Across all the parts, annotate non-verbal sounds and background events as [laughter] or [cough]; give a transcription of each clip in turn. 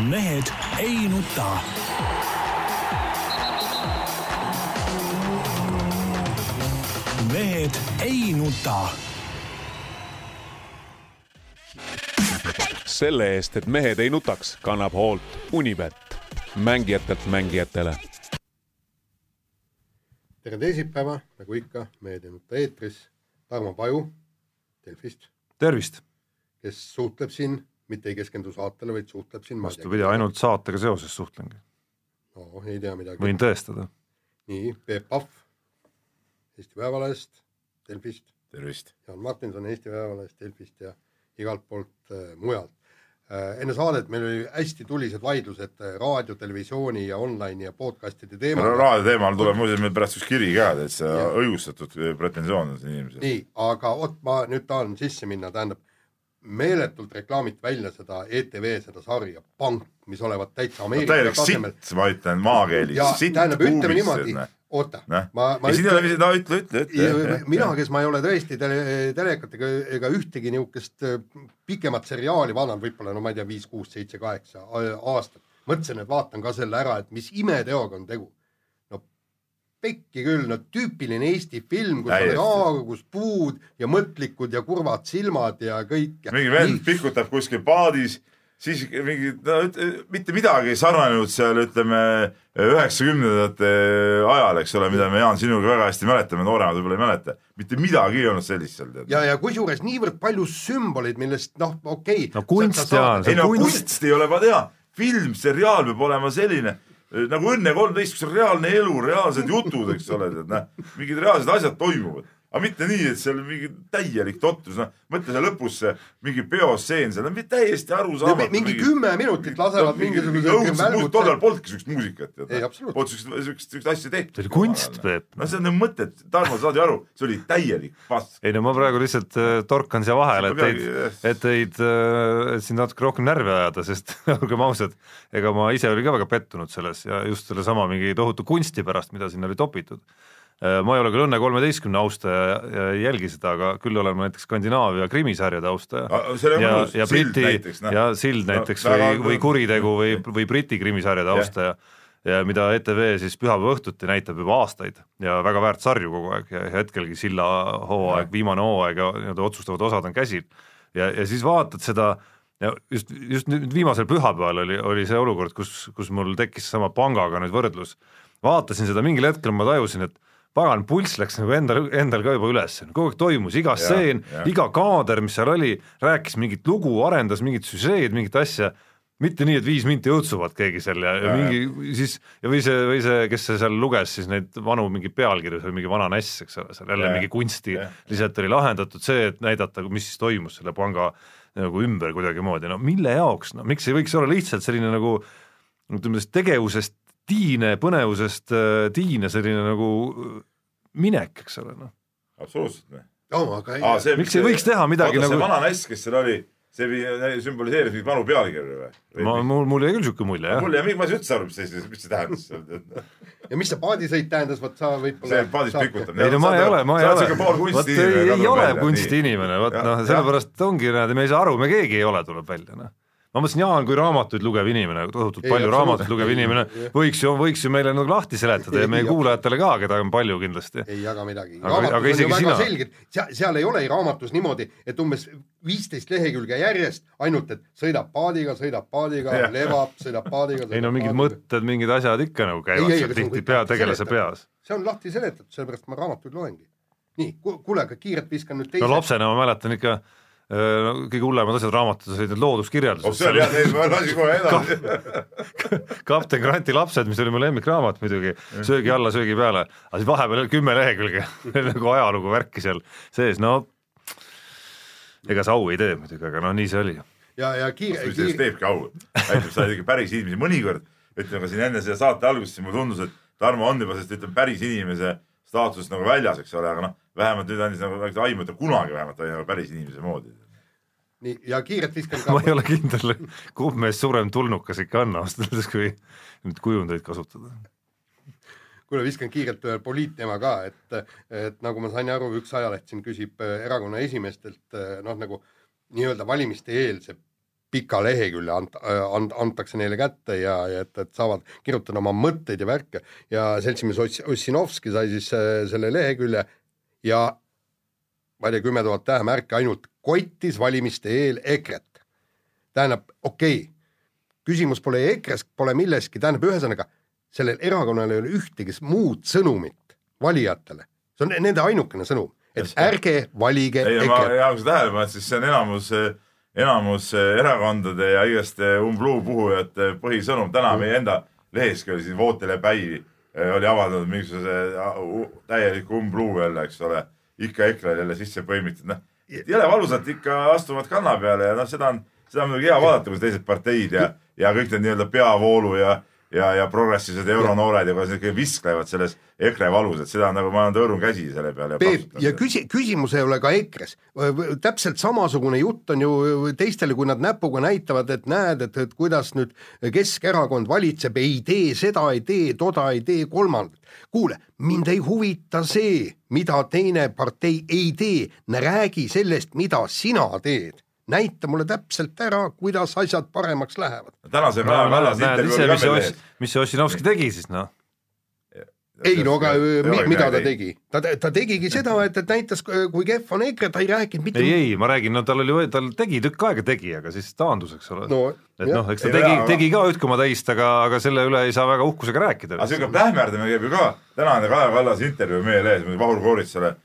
mehed ei nuta. mehed ei nuta. selle eest, et mehed ei nutaks, kannab hoolt Unibet, mängijatelt mängijatele. tere teisipäeva, nagu ikka, Mehed ei nuta eetris. Tarmo Paju Delfist, tervist! kes suhtleb siin, mitte ei keskendu saatele, vaid suhtleb siin. vastupidi, ainult saatega seoses suhtlengi. no ei tea midagi. võin tõestada. nii, Peep Pahv Eesti Päevalehest, Delfist. tervist! Jaan Martinson Eesti Päevalehest, Delfist ja igalt poolt äh, mujalt äh,. enne saadet meil oli hästi tulised vaidlused äh, raadio, televisiooni ja online'i ja podcast'ide teemal no,. raadio teemal tuleb muuseas meil pärast üks kiri ka, täitsa õigustatud pretensioon on siin inimesel. nii, aga vot ma nüüd tahan sisse minna, tähendab meeletult reklaamiti välja seda ETV seda sarja Pank, mis olevat täitsa Ameerika no, tasemel. ma ütlen maakeeles. tähendab, ütleme niimoodi, oota, ma, ma ei siin ei ole, no ütle, ütle, ütle. mina, kes ma ei ole tõesti tele, telekat ega, ega ühtegi niisugust äh, pikemat seriaali vaadanud, võib-olla no ma ei tea, viis, kuus, seitse, kaheksa aastat, mõtlesin, et vaatan ka selle ära, et mis imeteoga on tegu pekki küll, no tüüpiline Eesti film, kus Täiesti. on aagus puud ja mõtlikud ja kurvad silmad ja kõik. mingi vend Nii. pikutab kuskil paadis, siis mingi, no mitte midagi ei sarnanenud seal, ütleme üheksakümnendate ajal, eks ole, mida me Jaan sinuga väga hästi mäletame, nooremad võib-olla ei mäleta. mitte midagi ei olnud sellist seal. ja, ja kusjuures niivõrd palju sümboleid, millest noh, okei okay,. no kunst, Jaan, on kunst. kunst ei ole, ma tean, film, seriaal peab olema selline nagu Õnne kolmteist, kus on reaalne elu, reaalsed jutud, eks ole, tead näe, mingid reaalsed asjad toimuvad aga mitte nii, et seal mingi täielik totrus, noh, mõtle seal lõpus see mingi peostseen seal on täiesti arusaamatu. mingi kümme minutit lasevad mingisuguse. tollal polnudki siukest muusikat. polnud siukest, siukest, siukest asja tehtud. see oli kunst, Peep. no see on nagu mõte, et Tarmo, saad ju aru, see oli täielik pass. ei no ma praegu lihtsalt äh, torkan siia vahele, et teid, et teid äh,, et sind natuke rohkem närvi ajada, sest [laughs] olgem ausad, ega ma ise olin ka väga pettunud selles ja just sellesama mingi tohutu kunsti pärast, mida sinna oli topitud ma ei ole küll Õnne kolmeteistkümne austaja jälgi seda, aga küll olen ma näiteks Skandinaavia krimisarjade austaja. ja, ja Briti ja Sild näiteks no, või, või Kuritegu või, või Briti krimisarjade austaja ja mida ETV siis pühapäeva õhtuti näitab juba aastaid ja väga väärt sarju kogu aeg ja hetkelgi Silla hooaeg, viimane hooaeg ja nii-öelda otsustavad osad on käsil. ja, ja siis vaatad seda ja just, just nüüd viimasel pühapäeval oli, oli see olukord, kus, kus mul tekkis sama pangaga nüüd võrdlus. vaatasin seda, mingil hetkel ma tajusin, et pagan, pulss läks nagu endal, endal ka juba üles, kogu aeg toimus, iga stseen, iga kaader, mis seal oli, rääkis mingit lugu, arendas mingit süžeed, mingit asja, mitte nii, et viis minti õõtsuvad keegi seal ja, ja, ja mingi siis ja või see, või see, kes see seal luges siis neid vanu mingeid pealkirju, see oli mingi vana näss, eks ole, seal jälle ja, mingi kunsti ja. lihtsalt oli lahendatud see, et näidata, mis siis toimus selle panga nagu ümber kuidagimoodi, no mille jaoks, no miks ei võiks olla lihtsalt selline nagu ütleme siis tegevusest tiine põnevusest äh, tiine selline nagu äh, minek, eks ole, noh. absoluutselt. oh, aga ei, Aa, see, miks ei võiks teha midagi vaata, nagu see vana nass, kes seal oli, see sümboliseeris mingeid vanu pealkirju või? ma, mul, mul jäi küll niisugune mulje, jah. mul jäi, ma ei üldse aru, mis see, mis see tähendas ja mis see paadisõit tähendas, vot sa võib-olla see paadis pikutab. ei no ma ei ole, ma ei ole, vot ei, ei ole kunstiinimene, vot noh, sellepärast ongi, näed, me ei saa aru, me keegi ei ole, tuleb välja, noh ma mõtlesin, Jaan kui raamatuid lugev inimene, tohutult palju raamatuid lugev inimene, võiks ju, võiks ju meile nagu lahti seletada ja meie kuulajatele ka, keda on palju kindlasti. ei jaga midagi. raamatus aga on ju väga sina... selged, seal, seal ei ole raamatus niimoodi, et umbes viisteist lehekülge järjest ainult, et sõidab paadiga, sõidab paadiga, levab, sõidab paadiga. ei no mingid paadiga. mõtted, mingid asjad ikka nagu käivad seal tihti pea, tegelase peas. see on lahti seletatud, sellepärast ma raamatuid loengi. nii, kuule, aga kiirelt viskan nüüd teise. no lapsena ma mäletan ikka kõige hullemad asjad raamatus olid need looduskirjeldused oh,. see oli jah, ma lasin kohe edasi kapten Granti lapsed, mis oli mu lemmikraamat muidugi, söögi alla, söögi peale, aga siis vahepeal kümme lehekülge [laughs] nagu ajalugu värki seal sees, no ega see au ei tee muidugi, aga noh, nii see oli. ja, ja kiire, kiire. sellest teebki au, näitab sa ikka päris inimesi, mõnikord ütleme ka siin enne selle saate algust, siis mulle tundus, et Tarmo on juba sellest ütleme päris inimese staatusest nagu väljas, eks ole, aga noh, vähemalt nüüd andis nagu aimu, et ta kunagi vähemalt oli nagu päris inimese moodi nii, ja kiirelt viskan ka [laughs] ma ei ole kindel, kumb meist suurem tulnukas ikka on ausalt öeldes, [laughs] kui nüüd kujundeid kasutada. kuule, viskan kiirelt ühe poliitteema ka, et, et nagu ma sain aru, üks ajaleht siin küsib äh, erakonna esimeestelt äh, noh, nagu nii-öelda valimiste eelse pika lehekülje ant-, ant-, antakse neile kätte ja, ja et, et saavad kirjutada oma mõtteid ja värke ja seltsimees Oss- Ossinovski sai siis äh, selle lehekülje ja ma ei tea, kümme tuhat tähemärki ainult kottis valimiste eel EKRE-t. tähendab, okei okay,, küsimus pole EKRE-s, pole milleski, tähendab ühesõnaga, sellel erakonnal ei ole ühtegi muud sõnumit valijatele, see on nende ainukene sõnum, et Just. ärge valige ei, EKRE-t. ja kui sa tähele paned, siis see on enamus, enamus erakondade ja igaste umbluu puhujate põhisõnum. täna meie enda leheski oli siin Vootele Päi eh, oli avaldanud mingisuguse täieliku umbluu jälle, eks ole. ikka EKRE-l jälle sisse põimitud, noh. Jõle valusalt ikka astuvad kanna peale ja noh, seda on, seda on muidugi hea vaadata, kuidas teised parteid ja, ja kõik need nii-öelda peavoolu ja ja, ja progressiivsed euronoored ikka visklevad selles EKRE valus, et seda on nagu ma tõõrun käsi selle peale. Peep, ja küsi-, küsimus ei ole ka EKRE-s. täpselt samasugune jutt on ju teistele, kui nad näpuga näitavad, et näed, et, et kuidas nüüd Keskerakond valitseb, ei tee seda, ei tee toda, ei tee kolmandat. kuule, mind ei huvita see, mida teine partei ei tee, räägi sellest, mida sina teed. Näita mulle täpselt ära, kuidas asjad paremaks lähevad. tänase Kallase näed intervjuu oli mis ka see meil mis see Ossinovski tegi siis noh, ei no aga mi, mida ta tegi? ta, ta tegigi seda, et, et näitas, kui kehv on EKRE, ta ei rääkinud mitte ei, ei, ma räägin, no tal oli, tal tegi tükk aega tegi, aga siis taandus, eks ole no et noh, eks ta Ei, tegi tegi ka üht koma teist, aga, aga selle üle ei saa väga uhkusega rääkida. aga siuke plähmerdamine käib ju ka, tänane Kaja Kallase intervjuu meie lehes, Vahur Kooritsale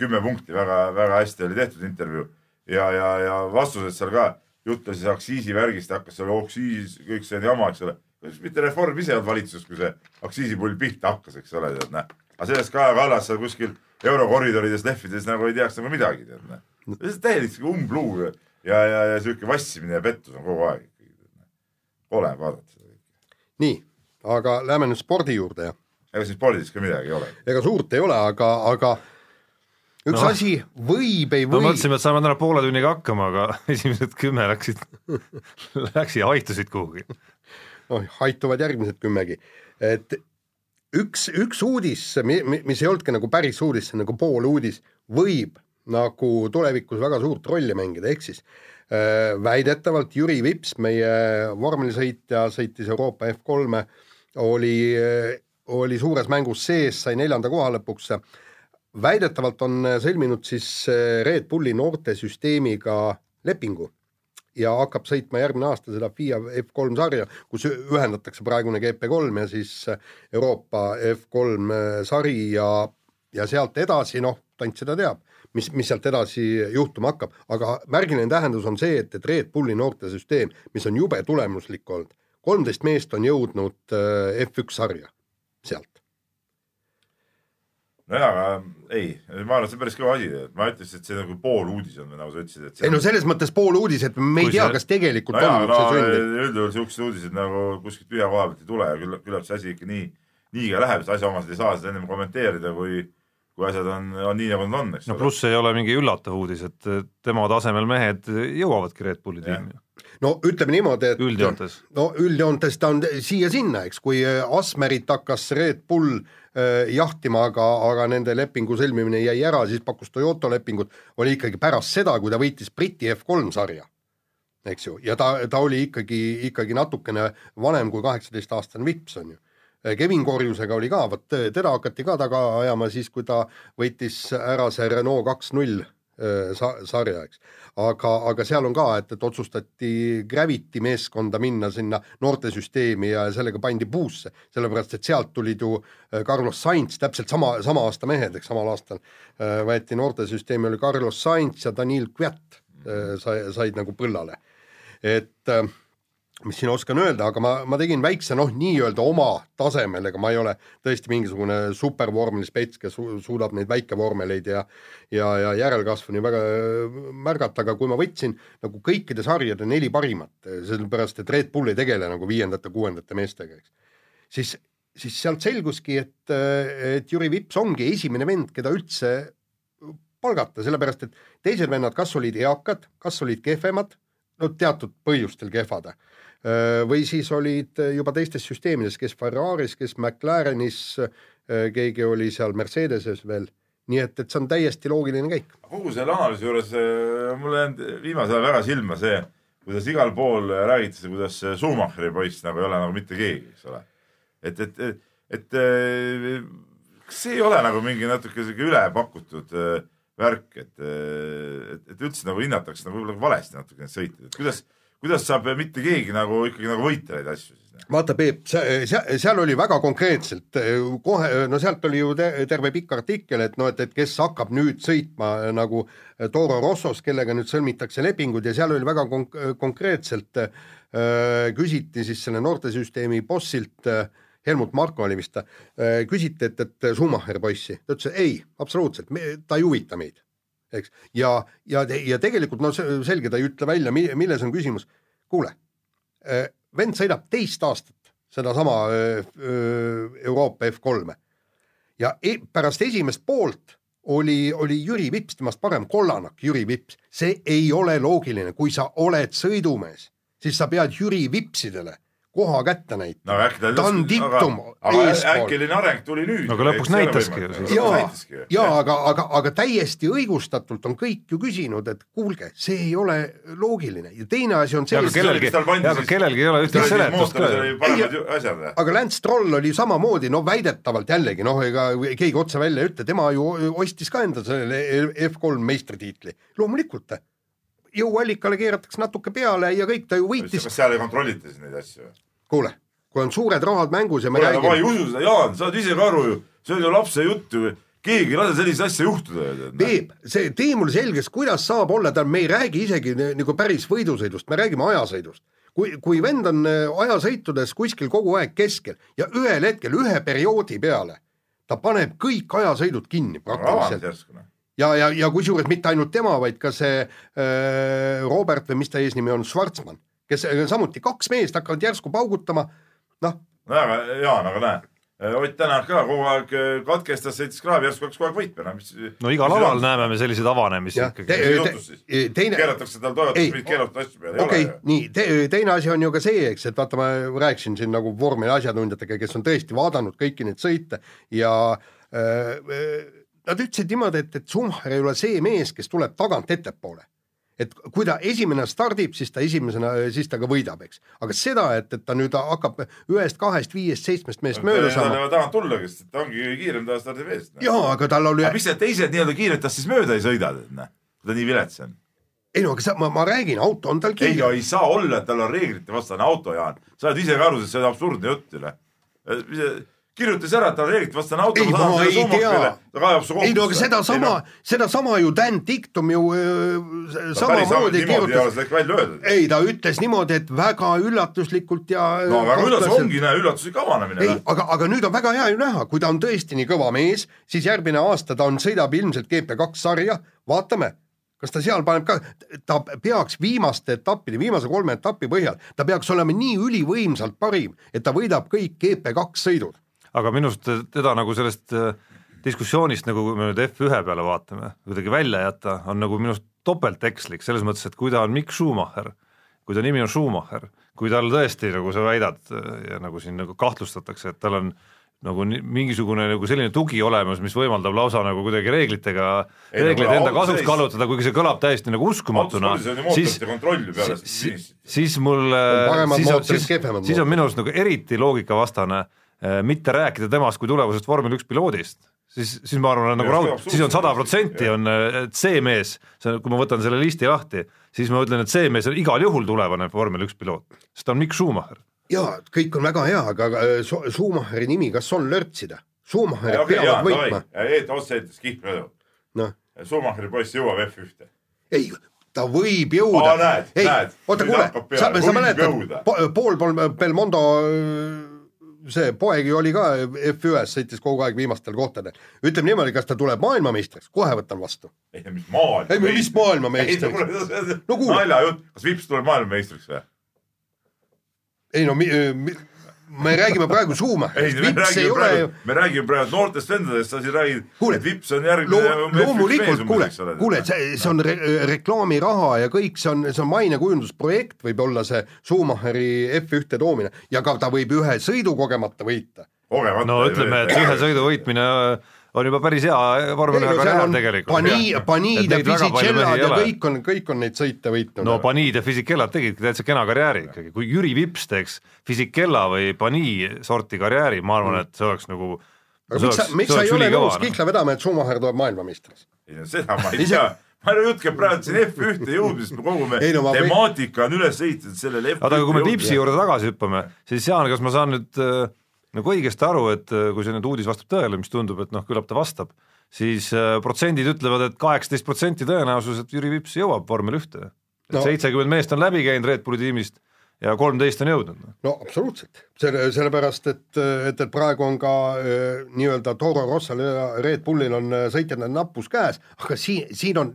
kümme punkti, väga, väga hästi oli tehtud intervjuu ja, ja, ja vastused seal ka, jutt oli siis aktsiisivärgist, hakkas seal aktsiis, kõik see jama, eks ole. kas mitte Reform ise ei olnud valitsuses, kui see aktsiisipull pihta hakkas, eks ole, tead näe. aga sellest Kaja Kallas seal kuskil eurokoridorides lehvides nagu ei teaks nagu midagi, tead näe. täielik umbluu ja, ja, ja, ja siuke vassimine ja pettus on kogu aeg. kole vaadata seda kõike. nii, aga lähme nüüd spordi juurde ja ega siin spordis ka midagi ei ole ega suurt ei ole, aga, aga üks no. asi võib, ei no või, mõtlesime, et saame täna poole tunniga hakkama, aga [laughs] esimesed kümme läksid, läksid ja haihtusid kuhugi. noh, haituvad järgmised kümmegi, et üks, üks uudis, mis ei olnudki nagu päris uudis, see on nagu pooluudis, võib nagu tulevikus väga suurt rolli mängida, ehk siis äh, väidetavalt Jüri Vips, meie vormelisõitja, sõitis Euroopa F3-e, oli, oli suures mängus sees, sai neljanda koha lõpuks väidetavalt on sõlminud siis äh, Red Bulli noortesüsteemiga lepingu ja hakkab sõitma järgmine aasta seda FIA F3 sarja, kus ühendatakse praegune GP3 ja siis Euroopa F3 sari ja, ja sealt edasi, noh, tant seda teab, mis, mis sealt edasi juhtuma hakkab, aga märgiline tähendus on see, et, et Red Bulli noortesüsteem, mis on jube tulemuslik olnud, kolmteist meest on jõudnud äh, F1 sarja. nojaa, aga ei, ma arvan, see on päris kõva asi, ma ütleks, et see nagu pooluudis on, nagu sa ütlesid, et ei no selles mõttes pool uudis, et me ei tea, kas tegelikult nojaa, on no see sündinud. üldjuhul siuksed uudised nagu kuskilt tühja koha pealt ei tule ja küllap, küllap see asi ikka nii, nii ka läheb, sest asjaomased ei saa seda ennem kommenteerida, kui, kui asjad on, on nii, nagu nad on, eks no ole. pluss ei ole mingi üllatav uudis, et tema tasemel mehed jõuavadki Red Bulli Jah. tiimi no ütleme niimoodi, et üldjoontes. no üldjoontes ta on siia-sinna, eks, kui äh, Asmerit hakkas Red Bull äh, jahtima, aga, aga nende lepingu sõlmimine jäi ära, siis pakkus Toyota lepingut, oli ikkagi pärast seda, kui ta võitis Briti F3 sarja. eks ju, ja ta, ta oli ikkagi, ikkagi natukene vanem kui kaheksateistaastane Vips on ju. Kevin Korjusega oli ka, vot teda hakati ka taga ajama siis, kui ta võitis ära see Renault kaks null sa-, sarja, eks. aga, aga seal on ka, et, et otsustati Gravity meeskonda minna sinna noortesüsteemi ja sellega pandi puusse, sellepärast et sealt tulid ju äh, Carlos Sainz, täpselt sama, sama aasta mehed, eks samal aastal äh, võeti noortesüsteemi, oli Carlos Sainz ja Daniil Kviat äh, sai, said nagu põllale. et äh, mis siin oskan öelda, aga ma, ma tegin väikse noh, nii-öelda oma tasemel, ega ma ei ole tõesti mingisugune supervormelispets, kes su suudab neid väikevormeleid ja ja, ja järelkasvu nii väga äh, märgata, aga kui ma võtsin nagu kõikide sarjade neli parimat, sellepärast et Red Bull ei tegele nagu viiendate-kuuendate meestega, eks, siis, siis sealt selguski, et, et Jüri Vips ongi esimene vend, keda üldse palgata, sellepärast et teised vennad kas olid eakad, kas olid kehvemad, no teatud põhjustel kehvad, või siis olid juba teistes süsteemides, kes Ferraris, kes McLarenis, keegi oli seal Mercedeses veel, nii et, et see on täiesti loogiline käik. kogu selle analüüsi juures äh, mulle jäänud viimasel ajal väga silma see, kuidas igal pool räägitakse, kuidas Schumacheri poiss nagu ei ole nagu mitte keegi, eks ole. et, et, et, et kas see ei ole nagu mingi natuke sihuke ülepakutud eh, värk, et, et, et üldse nagu hinnatakse nagu võib-olla valesti natuke neid sõite, et kuidas, kuidas saab mitte keegi nagu ikkagi nagu võita neid asju siis? vaata, Peep, seal oli väga konkreetselt kohe, no sealt oli ju te, terve pikk artikkel, et noh, et, et kes hakkab nüüd sõitma nagu Toro Rossos, kellega nüüd sõlmitakse lepingud ja seal oli väga konk- konkreetselt äh, küsiti siis selle noortesüsteemi bossilt äh, Helmut Marko oli vist äh,, küsiti, et, et Schumacher poissi, ta ütles ei, absoluutselt, ta ei huvita meid, eks, ja, ja, ja tegelikult no selge, ta ei ütle välja, milles on küsimus. kuule äh, vend sõidab teist aastat sedasama öö, Euroopa F3-e ja e pärast esimest poolt oli, oli Jüri Vips temast parem, kollanak Jüri Vips, see ei ole loogiline, kui sa oled sõidumees, siis sa pead Jüri Vipsidele koha kätte näitama no äkki ta ta on diktum aga eespool. äkiline areng tuli nüüd. Aga lõpuks näitaski ju siis. jaa, jaa, aga, aga, aga täiesti õigustatult on kõik ju küsinud, et kuulge, see ei ole loogiline ja teine asi on see aga, kellelgi, aga kellelgi ei ole ühtegi seletust ka aga Lance Stroll oli samamoodi, no väidetavalt jällegi noh, ega keegi otse välja ei ütle, tema ju ostis ka endale selle F3 meistritiitli, loomulikult. jõuallikale keeratakse natuke peale ja kõik, ta ju võitis, kas seal ei kontrollita siis neid asju? kuule, kui on suured rahad mängus ja me kuule, no ma ei räägime, usu seda, Jaan, sa oled ise ka aru ju, see on ju lapse jutt ju, keegi ei lase sellist asja juhtuda ju. Peep, see, tee mulle selgeks, kuidas saab olla, ta, me ei räägi isegi nagu päris võidusõidust, me räägime ajasõidust. kui, kui vend on äh, ajasõitudes kuskil kogu aeg keskel ja ühel hetkel ühe perioodi peale ta paneb kõik ajasõidud kinni praktiliselt ja, ja, ja kusjuures mitte ainult tema, vaid ka see äh, Robert või mis ta eesnimi on, Schwarzmann, kes äh, samuti kaks meest hakkavad järsku paugutama, noh, no aga Jaan, aga näe, Ott Tänak ka kogu aeg eh, katkestas, sõitis kraavi, järsku hakkas kogu aeg võitma, no mis. no igal alal. näeme me selliseid avanemisi ikkagi te- te- juhtus siis e-? teine- keeratakse tal Ei, toimetus mingeid keelatud asju peale, ei okei ole nii te,, teine asi on ju ka see, eks, et vaata, ma rääkisin siin nagu vormeli asjatundjatega, kes on tõesti vaadanud kõiki neid sõite ja äh, äh, nad ütlesid niimoodi, et, et Schumacher ei ole see mees, kes tuleb tagant ettepoole. Et kui ta esimene stardib, siis ta esimesena, siis ta ka võidab, eks. aga seda, et, et ta nüüd hakkab ühest, kahest, viiest, seitsmest mehest mööda tal saama, ole tagant tulla, kes ta ongi kiirem ta stardib eest. jaa, aga tal oli miks need teised nii-öelda kiired tast siis mööda ei sõida, noh, kui ta nii vilets on? ei no aga sa, ma, ma räägin, auto on tal ei, kiire. ei saa olla, et tal on reeglite vastane auto, Jaan. sa oled ise ka aru, see on absurdne jutt ju noh. Kirjutas ära, et tal on reeglite vastane auto. Ei, ma ei tea. ta kaebab su kohtusse. ei no aga sedasama, sedasama ju Dan Dictum ju öö, samamoodi kirjutas, ei ta ütles niimoodi, et väga üllatuslikult ja no väga üllatus ongi, näe, üllatuslik avanemine. ei, aga, aga nüüd on väga hea ju näha, kui ta on tõesti nii kõva mees, siis järgmine aasta ta on, sõidab ilmselt GP2 sarja, vaatame, kas ta seal paneb ka, ta peaks viimaste etappide, viimase kolme etapi põhjal, ta peaks olema nii ülivõimsalt parim, et ta võidab kõik GP2 sõidud. Aga minu arust teda nagu sellest äh, diskussioonist nagu, kui me nüüd F1 peale vaatame, kuidagi välja jätta, on nagu minu arust topeltekslik selles mõttes, et kui ta on Mikk Schumacher, kui ta nimi on Schumacher, kui tal tõesti, nagu sa väidad ja nagu siin nagu kahtlustatakse, et tal on nagu mingisugune nagu selline tugi olemas, mis võimaldab lausa nagu kuidagi reeglitega, reegleid kuule, enda kasuks seis- kasutada, kuigi see kõlab täiesti nagu uskumatuna siis siis, siis mul paremad siis on, siis, siis on minu arust nagu eriti loogikavastane äh, mitte rääkida temast kui tulevasest vormel üks piloodist, siis, siis ma arvan, et nagu raud siis on sada protsenti on äh, see mees, see, kui ma võtan selle listi lahti, siis ma ütlen, et see mees on igal juhul tulevane vormel üks piloot, sest ta on Mikk Schumacher. jaa, kõik on väga hea, aga Schu- Schumacheri nimi, kas on lörtsida? Schumacheri okei, peavad Jaan, võitma davai,, Eet otse-eetes kihlvedu. noh, Schumacheri poiss jõuab F1-te. ei, ta võib jõuda Aa, näed, ei näed,, oota kuule sa, sa mäletad pool Belmondo see poeg ju oli ka F1-s, sõitis kogu aeg viimastel kohtadel. ütleme niimoodi, kas ta tuleb maailmameistriks, kohe võtan vastu. ei no mis maailma. Ei, mis maailmameistriks? No kuule. naljajutt, kas Vips tuleb maailmameistriks või? ei no mi, mi, me räägime praegu me Vips ei räägime ole praegu ju, me räägime praegu noortest vendadest, sa siin räägid, Kuule, et Vips on järgmine Loo, loomulikult, kuule, kuule, see, see on re reklaamiraha ja kõik, see on, see on mainekujundusprojekt, võib olla see Schumacheri F1-te toomine. Ja ka ta võib ühe sõidu kogemata võita. no ütleme, et ühe sõidu võitmine on juba päris hea vormel ühe karjäär tegelikult. Pani, Panid ja Fisichellad ja kõik on, kõik on neid sõite võitnud. no Panid ja Fisichellad tegidki täitsa kena karjääri ikkagi, kui Jüri Vips teeks Fisichella või Pani sorti karjääri, ma arvan, et see oleks nagu aga miks sa, miks sa ei ole nõus Kihla vedama, et Schumacher tuleb maailmameistriks? seda ma ei tea ma ei käib praegu siin F1-te jõudmisest, me kogume ei, no, temaatika on üles ehitatud sellele F1 oota, aga kui me Vipsi juurde tagasi hüppame, siis Jaan, kas ma saan nüüd äh, nagu õigesti aru, et äh, kui see nüüd uudis vastab tõele, mis tundub, et noh, küllap ta vastab, siis äh, protsendid ütlevad et, et kaheksateist protsenti tõenäosus, et Jüri Vips jõuab vormel ühte. et seitsekümmend no. meest on läbi käinud Red Bulli tiimist ja kolmteist on jõudnud. no absoluutselt, selle, sellepärast et, et, et praegu on ka äh, nii-öelda Toro Rossal ja Red Bullil on sõitjate nappus käes, aga siin, siin on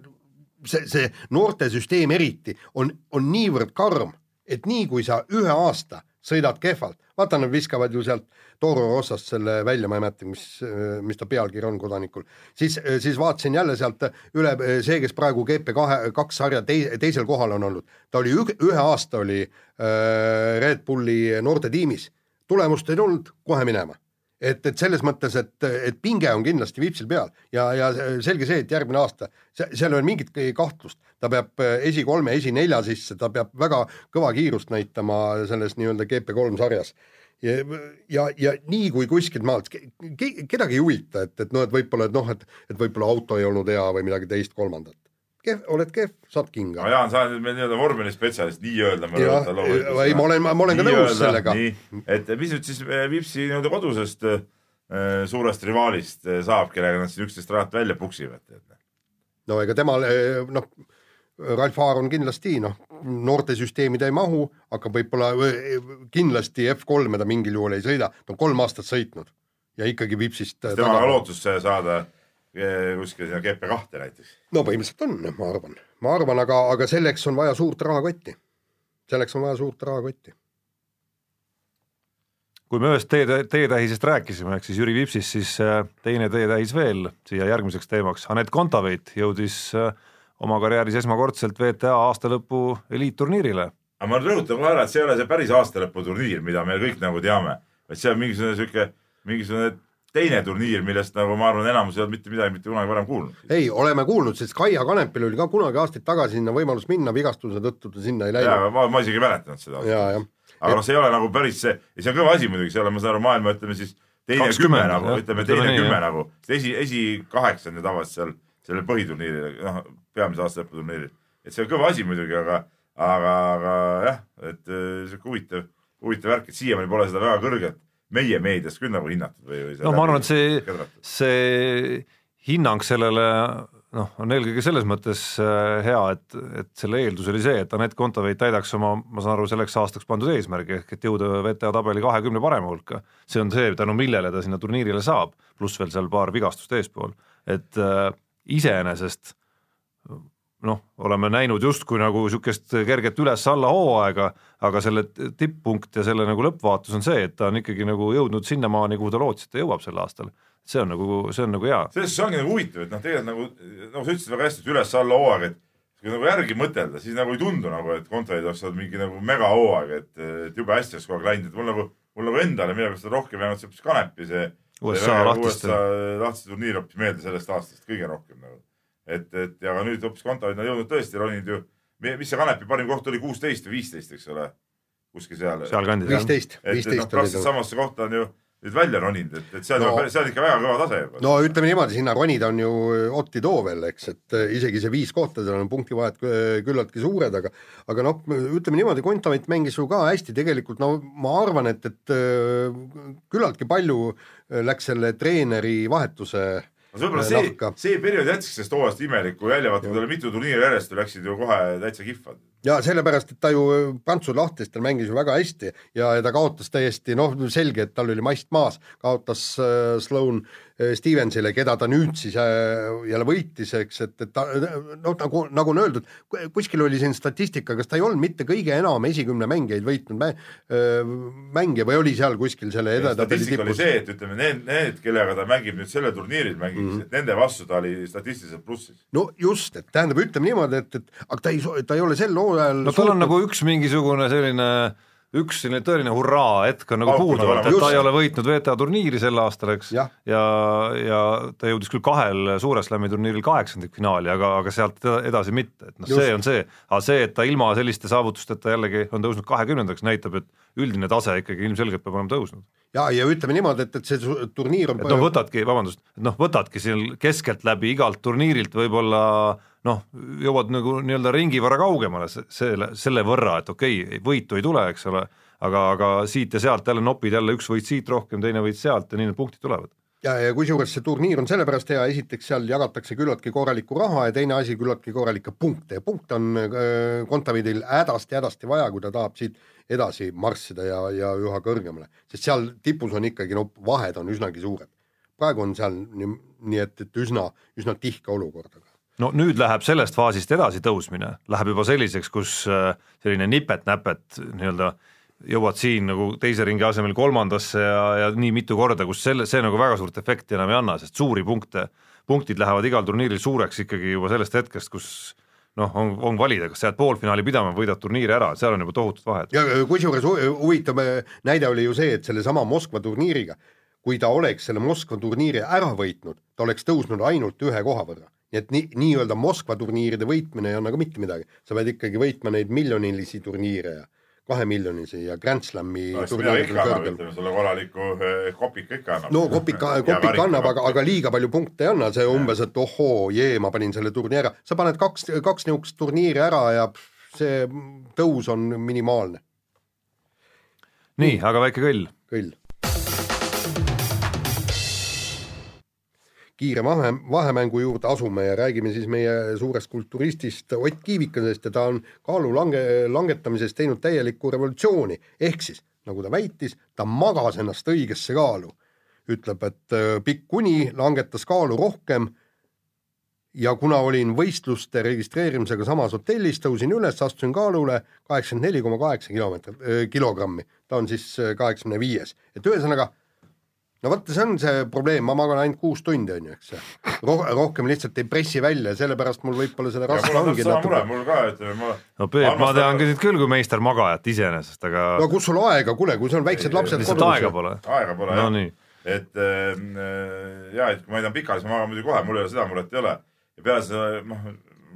see, see noortesüsteem eriti on, on niivõrd karm, et nii kui sa ühe aasta sõidad kehvalt, vaata nad viskavad ju sealt Toro Rossast selle välja, ma ei mäleta, mis, mis ta pealkiri on kodanikul, siis, siis vaatasin jälle sealt üle see, kes praegu GP kahe, kaks sarja tei-, teisel kohal on olnud, ta oli ühe, ühe aasta oli äh, Red Bulli noortetiimis, tulemust ei tulnud, kohe minema. Et, et selles mõttes, et, et pinge on kindlasti Vipsil peal. Ja, ja selge see, et järgmine aasta, seal ei ole mingit kahtlust, ta peab esikolme, esinelja sisse, ta peab väga kõva kiirust näitama selles nii-öelda GP3 sarjas ja, ja, ja nii kui kuskilt maalt ke,, kedagi ei huvita, et, et noh, et võib-olla, et noh, et, et võib-olla auto ei olnud hea või midagi teist-kolmandat. kehv, oled kehv, saad kinga. no Jaan, sa oled meil nii-öelda vormelispetsialist, nii-öelda. ei, ma olen, ma olen ka nõus sellega. et mis nüüd siis eh, Vipsi nii-öelda kodusest äh, suurest rivaalist saab, kellega nad siis üksteist rajalt välja puksivad? no ega temal, noh Ralf Aaron kindlasti noh, noortesüsteemi ta ei mahu, hakkab võib-olla kindlasti F3-e ta mingil juhul ei sõida, ta on kolm aastat sõitnud ja ikkagi Vipsist. tema on lootus saada eh, kuskile sinna GP2 näiteks. no põhimõtteliselt on, ma arvan, ma arvan, aga, aga selleks on vaja suurt rahakotti. selleks on vaja suurt rahakotti. kui me ühest tee, teetähisest rääkisime, ehk siis Jüri Vipsist, siis äh, teine teetähis veel siia järgmiseks teemaks, Anett Kontaveit jõudis äh, oma karjääris esmakordselt VTA aastalõpu eliitturniirile. aga ma rõhutan kohe ära, et see ei ole see päris aastalõputurniir, mida me kõik nagu teame, vaid see on mingisugune sihuke, mingisugune teine turniir, millest nagu ma arvan, enamus ei olnud mitte midagi mitte kunagi varem kuulnud. ei, oleme kuulnud, sest Kaia Kanepil oli ka kunagi aastaid tagasi sinna võimalus minna, vigastuse tõttu ta sinna ei läinud. ma, ma isegi ei mäletanud seda. aga noh, see ei ole nagu päris see, ja see on kõva asi muidugi, see ei ole, ma saan aru, maailma ütleme siis teine 20, kümme nagu, ütleme teine kümme nagu, esi, esi kaheksa on ju tavaliselt seal sellel põhiturniiril, noh, peamise aastalõputurniiril. et see on kõva asi muidugi, aga, aga, aga jah, et äh, sihuke huvitav, huvitav värk, et siiamaani pole seda väga kõrgelt meie meedias küll nagu hinnatud või, või no ma arvan, et see, see hinnang sellele noh, on eelkõige selles mõttes äh, hea, et, et selle eeldus oli see, et Anett Kontaveit täidaks oma, ma saan aru, selleks aastaks pandud eesmärgi ehk et jõuda WTA tabeli kahekümne parema hulka. see on see, tänu millele ta sinna turniirile saab, pluss veel seal paar vigastust eespool, et äh, iseenesest noh, oleme näinud justkui nagu niisugust kerget üles-alla hooaega, aga selle tipppunkt ja selle nagu lõppvaatus on see, et ta on ikkagi nagu jõudnud sinnamaani, kuhu ta lootis, et ta jõuab sel aastal. see on nagu, see on nagu hea. selles suhtes ongi nagu huvitav, et noh, tegelikult nagu, nagu sa ütlesid väga hästi, et üles-alla hooaeg, et kui nagu järgi mõtelda, siis nagu ei tundu nagu, et Kontorid oleks olnud mingi nagu megahooaeg, et, jube hästi oleks kogu aeg läinud, et mul nagu, mul nagu endale millegipärast rohkem jäänud see Kanepi see USA lahtiste, lahtiste turniir hoopis meelde sellest aastast kõige rohkem nagu et, et ja aga nüüd hoopis Kontaveid on jõudnud tõesti roninud ju, mis see Kanepi parim koht oli, kuusteist või viisteist, eks ole, kuskil seal. sealkandis. viisteist, viisteist. praktiliselt samasse kohta on ju nüüd välja roninud, et, et seal no, seal ikka väga kõva tase juba. no ütleme niimoodi, sinna ronida on ju Otti too veel, eks, et eh, isegi see viis kohta, seal on punktivahed küllaltki suured, aga aga noh, ütleme niimoodi, Kontaveit mängis ju ka hästi tegelikult, no ma arvan, et, et küllaltki palju läks selle treeneri vahetuse äh, no võib-olla see, see periood jättis sellest hooajast imelikku välja, vaata kui tal mitu turniiri järjest läksid ju kohe täitsa kihva. Ja sellepärast, et ta ju Prantsu lahtistel mängis ju väga hästi ja, ja ta kaotas täiesti noh, selge, et tal oli mast maas, kaotas äh, Sloan äh, Stevensile, keda ta nüüd siis äh, jälle võitis, eks, et, et ta noh, nagu, nagu on öeldud, kuskil oli siin statistika, kas ta ei olnud mitte kõige enam esikümne mängijaid võitnud mä, äh, mängija või oli seal kuskil selle edetabeli tipus? oli see, et ütleme, need, need, kellega ta mängib nüüd sellel turniiril, mängib mm, -hmm. et nende vastu ta oli statistiliselt plussis. no just, et tähendab, ütleme niimoodi, et, et aga ta ei, ta ei ole sel hooajal no tal on nagu üks mingisugune selline üks selline tõeline hurraa hetk on nagu puudunud, et ta ei ole võitnud WTA turniiri sel aastal, eks, ja, ja, ja ta jõudis küll kahel Suure Slami turniiril kaheksandikfinaali, aga, aga sealt eda- edasi mitte, et noh, see on see, aga see, et ta ilma selliste saavutusteta jällegi on tõusnud kahekümnendaks, näitab, et üldine tase ikkagi ilmselgelt peab olema tõusnud. ja, ja ütleme niimoodi, et, et see turniir on et noh, võtadki, vabandust, et noh, võtadki siin keskeltläbi igalt turniirilt võib-olla noh, jõuad nagu nii-öelda ringi võrra kaugemale se- selle, selle võrra, et okei okay,, võitu ei tule, eks ole, aga, aga siit ja sealt jälle nopid jälle üks võit siit rohkem, teine võit sealt ja nii need punktid tulevad. ja, ja kusjuures see turniir on sellepärast hea, esiteks seal jagatakse küllaltki korralikku raha ja teine asi, küllaltki korralikke punkte ja punkte on äh, Kontaveidil hädasti-hädasti vaja, kui ta tahab siit edasi marssida ja, ja üha kõrgemale, sest seal tipus on ikkagi no vahed on üsnagi suured. praegu on seal nii, nii et, et üsna, üsna tihke olukord, aga no nüüd läheb sellest faasist edasi tõusmine, läheb juba selliseks, kus äh, selline nipet-näpet nii-öelda jõuad siin nagu teise ringi asemel kolmandasse ja, ja nii mitu korda, kus selle, see nagu väga suurt efekti enam ei anna, sest suuri punkte, punktid lähevad igal turniiril suureks ikkagi juba sellest hetkest, kus noh, on, on valida, kas sa jääd poolfinaali pidama, võidad turniiri ära, seal on juba tohutud vahed. ja kusjuures hu- huvitav näide oli ju see, et sellesama Moskva turniiriga, kui ta oleks selle Moskva turniiri ära võitnud, ta oleks tõusnud ainult ühe koha võrra. Nii et nii, nii-öelda Moskva turniiride võitmine ei anna ka mitte midagi, sa pead ikkagi võitma neid miljonilisi turniire ja kahemiljonisi ja Grand Slami oleks midagi turniirid ikka on annab, kõrgel. ütleme sulle korraliku eh, kopika ikka annab. no kopika, kopika annab, aga, aga liiga palju punkte ei anna, see umbes, et ohoo, jee, ma panin selle turniiri ära, sa paned kaks, kaks niisugust turniiri ära ja see tõus on minimaalne, nii, aga väike kõll. kõll. Kiire vahe, vahemängu juurde asume ja räägime siis meie suurest kulturistist Ott Kiivikasest ja ta on kaalu lange, langetamises teinud täielikku revolutsiooni, ehk siis nagu ta väitis, ta magas ennast õigesse kaalu. ütleb, et äh, pikk kuni langetas kaalu rohkem. Ja kuna olin võistluste registreerimisega samas hotellis, tõusin üles, astusin kaalule kaheksakümmend neli koma kaheksa kilomeetrit, kilogrammi, ta on siis äh, kaheksakümne viies, et ühesõnaga no vot, see on see probleem, ma magan ainult kuus tundi, on ju, eks Roh,. rohkem lihtsalt ei pressi välja, sellepärast mul võib-olla seda ja raske ongi natuke. mul ka, ütleme ma no Peep, ma tean ka sind küll kui meister magajat iseenesest, aga no kus sul aega, kuule, kui sul on väiksed lapsed lihtsalt aega. pole. aega pole no jah. nii, et äh, ja, et kui ma sõidan pikali, siis ma magan muidugi kohe, mul ei ole seda muret ei ole. ja peale seda, noh,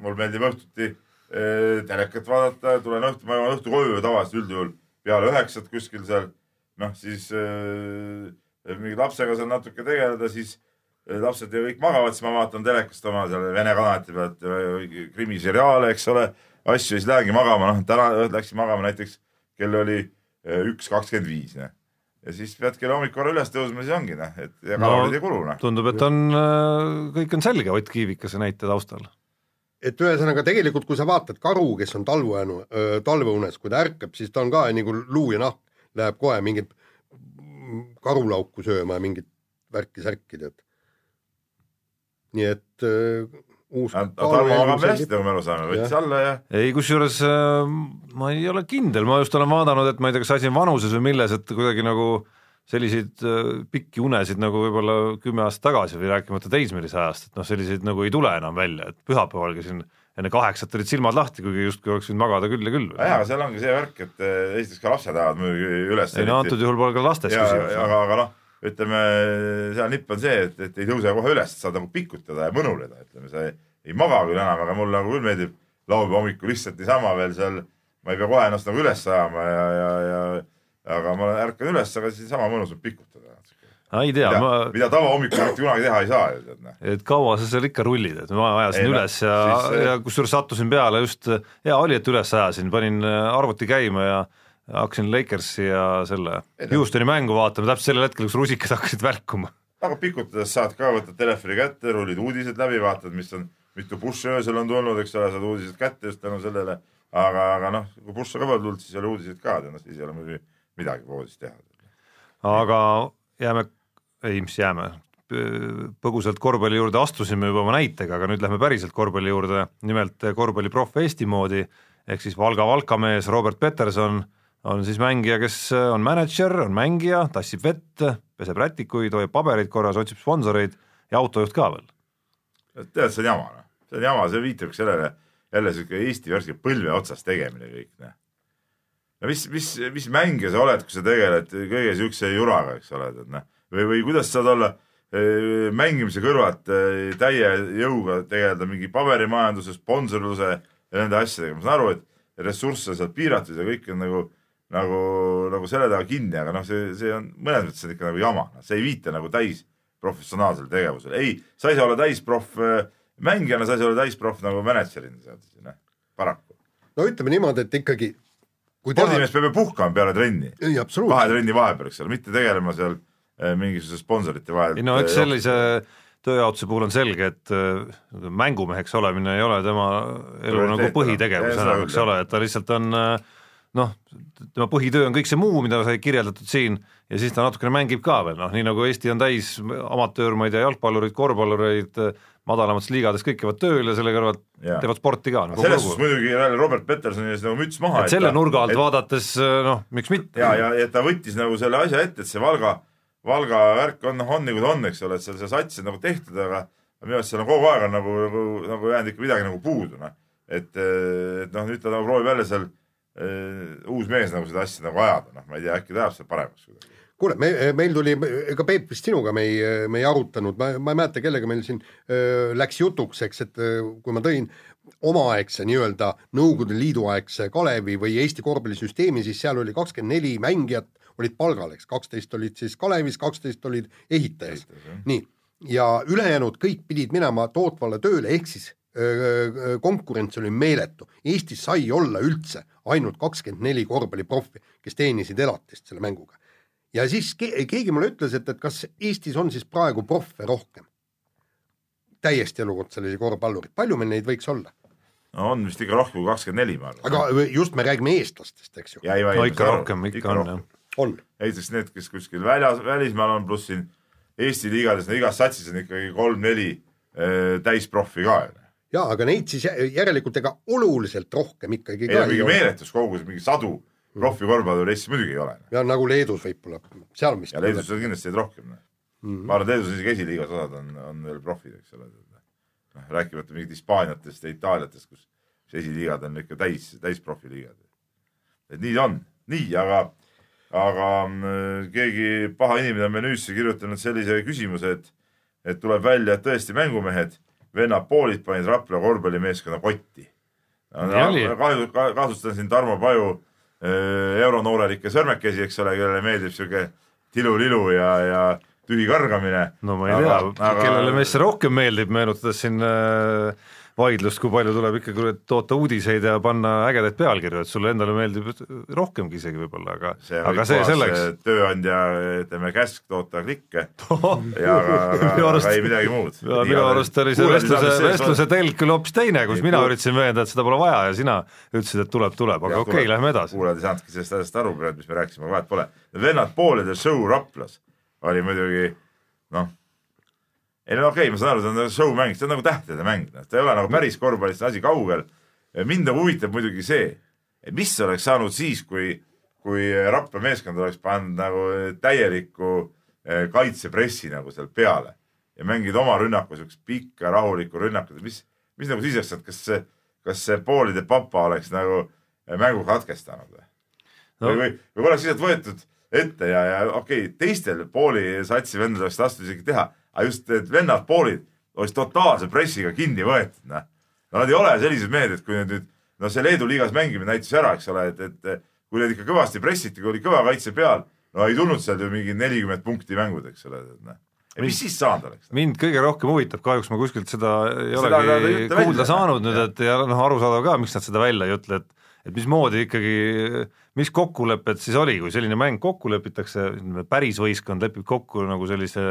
mul meeldib õhtuti äh, telekat vaadata, tulen õhtu, ma jõuan õhtu koju tavaliselt üldjuhul peale üheksat kuskil seal. noh, siis äh, mingi lapsega seal natuke tegeleda, siis äh, lapsed ju kõik magavad, siis ma vaatan telekast oma seal Vene kanalite pealt äh, krimiseriaale, eks ole, asju ja siis lähengi magama, noh täna läksin magama näiteks kell oli äh, üks kakskümmend viis, noh ja siis pead kella hommikul korra üles tõusma, siis ongi noh, et ja No, kalorid ei kulu noh. tundub, et on, kõik on selge Ott Kiivikase näite taustal. et ühesõnaga tegelikult, kui sa vaatad karu, kes on talveunu, talveunes, kui ta ärkab, siis ta on ka nagu luu ja nahk, läheb kohe mingit karulauku sööma ja mingit värki-särki, tead. nii et äh, uus Tarmo magab hästi, nagu me aru saame, võttis alla ja ei, kusjuures äh, ma ei ole kindel, ma just olen vaadanud, et ma ei tea, kas asi on vanuses või milles, et kuidagi nagu selliseid äh, pikki unesid nagu võib-olla kümme aastat tagasi või rääkimata teismelise ajast, et noh, selliseid nagu ei tule enam välja, et pühapäeval käisin enne kaheksat olid silmad lahti, kuigi justkui oleks võinud magada küll ja küll. jaa, aga seal ongi see värk, et eh, esiteks ka lapsed ajavad muidugi üles. ei no antud juhul pole ka lastes küsimus. aga, aga noh, ütleme seal nipp on see, et, et ei tõuse kohe üles, saad nagu pikutada ja mõnuleda, ütleme, sa ei, ei maga küll enam, aga mulle nagu küll meeldib laupäeva hommikul lihtsalt niisama veel seal, ma ei pea kohe ennast nagu üles ajama ja, ja, ja aga ma ärkan üles, aga siis niisama mõnus on pikutada. Ei tea, ma, mida tavahommikul mitte kunagi teha ei saa noh. et kaua sa seal ikka rullid, et ma ajasin Ei, no, üles ja siis,, ja kusjuures sattusin peale just, hea oli, et üles ajasin, panin äh, arvuti käima ja hakkasin Lakersi ja selle no- Houstoni mängu vaatama täpselt sellel hetkel, kus rusikad [laughs] hakkasid välkuma. aga pikutades saad ka, võtad telefoni kätte, rullid uudised läbi, vaatad, mis on, mitu push'i öösel on tulnud, eks ole, saad uudised kätte just tänu sellele. aga, aga noh, kui push'e ka pole tulnud, siis ei ole uudiseid ka, noh siis ei ole muidugi midagi voodis teha. aga jääme, ei, mis jääme, põgusalt korvpalli juurde astusime juba oma näitega, aga nüüd lähme päriselt korvpalli juurde, nimelt korvpalliproff Eesti moodi ehk siis Valga Valka mees Robert Peterson on siis mängija, kes on mänedžer, on mängija, tassib vett, peseb rätikuid, hoiab pabereid korras, otsib sponsoreid ja autojuht ka veel. tead, see on jama, noh, see on jama, see viitab sellele jälle siuke Eesti värske põlve otsas tegemine kõik, noh. no mis, mis, mis mängija sa oled, kui sa tegeled kõige siukse juraga, eks ole, et noh, või, või kuidas sa saad olla eh, mängimise kõrvalt eh, täie jõuga tegeleda mingi paberimajanduse, sponsorluse ja nende asjadega, ma saan aru, et ressursse seal piiratud ja kõik on nagu, nagu, nagu selle taga kinni, aga noh, see, see on mõnes mõttes on ikka nagu jama, see ei viita nagu täis professionaalsele tegevusele, ei, sa ei saa olla täisproff äh, mängijana, sa ei saa olla täisproff nagu mänedžerina, noh, paraku. no ütleme niimoodi, et ikkagi kui teha, spordimees peab ju puhkama peale trenni, ei kahe trenni vahepeal, eks ole, mitte tegelema seal mingisuguse sponsorite vahel. ei no eks sellise tööjaotuse puhul on selge, et äh, mängumeheks olemine ei ole tema elu nagu põhitegevus enam, eks ole, et ta lihtsalt on äh, noh, tema põhitöö on kõik see muu, mida sai kirjeldatud siin ja siis ta natukene mängib ka veel, noh nii nagu Eesti on täis amatöör, ma ei tea, jalgpallureid, korvpallureid, madalamates liigades kõik käivad tööl ja selle kõrvalt Jaa. teevad sporti ka nagu selles suhtes muidugi Robert Petersoni ees nagu müts maha. et selle nurga alt vaadates noh, miks mitte. ja, ja, ja ta võttis nagu selle asja ette, et see Valga, Valga värk on, on nagu ta on, eks ole, et seal see sats on nagu tehtud, aga minu arust seal on kogu aeg on nagu, nagu, nagu jäänud ikka midagi nagu puudu, noh. et, et noh, nüüd ta nagu proovib jälle seal äh, uus mees nagu seda asja nagu ajada, noh, ma ei tea, äkki ta ajab seda paremaks kuidagi. kuule, me, meil tuli, ega Peep vist sinuga me ei, me ei arutanud, ma, ma ei mäleta, kellega meil siin öö, läks jutuks, eks, et öö, kui ma tõin omaaegse nii-öelda Nõukogude Liidu aegse Kalevi või Eesti korvpallisüsteemi, siis seal oli kakskümmend neli mängijat olid palgal, eks, kaksteist olid siis Kalevis, kaksteist olid ehitajas. nii, ja ülejäänud kõik pidid minema tootvale tööle, ehk siis öö, konkurents oli meeletu. Eestis sai olla üldse ainult kakskümmend neli korvpalliproffi, kes teenisid elatist selle mänguga. ja siis ke keegi mulle ütles, et, et kas Eestis on siis praegu proffe rohkem? täiesti elukutselisi korvpallureid, palju meil neid võiks olla? no on vist ikka rohkem kui kakskümmend neli, ma arvan. aga just me räägime eestlastest, eks ju. ja ei, no ikka rohkem, ikka on jah. on, näiteks need, kes kuskil väljas, välismaal on, pluss siin Eesti liigades, igas satsis on ikkagi kolm-neli äh, täisproffi ka jaa, aga neid siis jä- järelikult ega oluliselt rohkem ikkagi ei mingi meeletus kogus, mingi sadu profi korvpalluri Eestis muidugi ei ole. ja nagu Leedus võib-olla, seal vist ja Leedus on kindlasti neid rohkem. ma arvan, et Leedus isegi esiliigas osad on, on veel profid, eks ole. noh, rääkimata mingit Hispaaniatest ja Itaaliatest, kus esiliigad on ikka täis, täisprofiliigad. et nii on, nii, aga, aga mm, keegi paha inimene on menüüsse kirjutanud sellise küsimuse, et, et tuleb välja, et tõesti mängumehed, vennad poolid panid Rapla korvpallimeeskonna kotti. Kahju, kahtlustan siin Tarmo Paju euronoorelikke sõrmekesi, eks ole, kellele meeldib sihuke tilulilu ja, ja tühi kargamine. no ma ei tea, kellele meist see rohkem meeldib, meenutades siin äh, vaidlust, kui palju tuleb ikkagi toota uudiseid ja panna ägedaid pealkirju, et sulle endale meeldib rohkemgi isegi võib-olla, aga see aga see selleks. tööandja, ütleme käsk toota klikke [laughs] ja aga, aga, arust- aga ei midagi muud. minu arust oli see vestluse, vestluse telg küll hoopis teine, kus Ei, mina kuul- üritasin veenda, et seda pole vaja ja sina ütlesid, et tuleb, tuleb, aga okei okay,, lähme edasi. kuulajad ei saanudki sellest asjast aru mis me rääkisime, vahet pole. vennad poolede show Raplas oli muidugi noh, ei no okei okay,, ma saan aru, see on show mäng, see on nagu tähtede mäng, noh, ta ei ole nagu päris korvpallist asi kaugel. mind nagu huvitab muidugi see, et mis oleks saanud siis, kui, kui Rapla meeskond oleks pannud nagu täieliku eh, kaitsepressi nagu seal peale ja mängida oma rünnaku, siukest pikka rahulikku rünnakut, mis, mis nagu siis oleks saanud, kas see, kas see poolide papa oleks nagu eh, mängu katkestanud või No. või, või oleks lihtsalt võetud ette ja, ja okei okay,, teistel pooli satsi vendadel oleks tahtnud isegi teha, aga just need vennad poolid oleks totaalse pressiga kinni võetud, noh. no nad ei ole sellised mehed, et kui need nüüd, no see Leedu liigas mängimine näitas ära, eks ole, et, et kui neid ikka kõvasti pressiti, kui oli kõva kaitse peal, no ei tulnud sealt ju mingi nelikümmend punkti mängud, eks ole, et noh. mis siis saanud oleks? mind kõige rohkem huvitab, kahjuks ma kuskilt seda ei Seda olegi kuulda välja. saanud nüüd, et ja noh, arusaadav ka, miks nad seda välja ei ütle, et et mismoodi ikkagi, mis kokkulepped siis oli, kui selline mäng kokku lepitakse, päris võistkond lepib kokku nagu sellise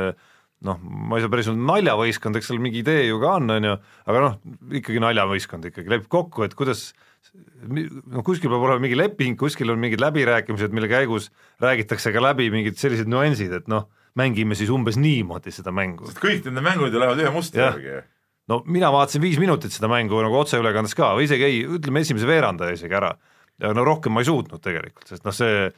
noh, ma ei saa päris öelda naljavõistkond, eks seal mingi idee ju ka on, on ju, aga noh, ikkagi naljavõistkond ikkagi lepib kokku, et kuidas no kuskil peab olema mingi leping, kuskil on mingid läbirääkimised, mille käigus räägitakse ka läbi mingid sellised nüansid, et noh, mängime siis umbes niimoodi seda mängu. sest kõik nende mängud ju lähevad ühe mustri järgi. no mina vaatasin viis minutit seda mängu nagu otseülekandes ka või isegi ei, ütleme esimese veerandaja isegi ära. ja no rohkem ma ei suutnud tegelikult, sest noh, see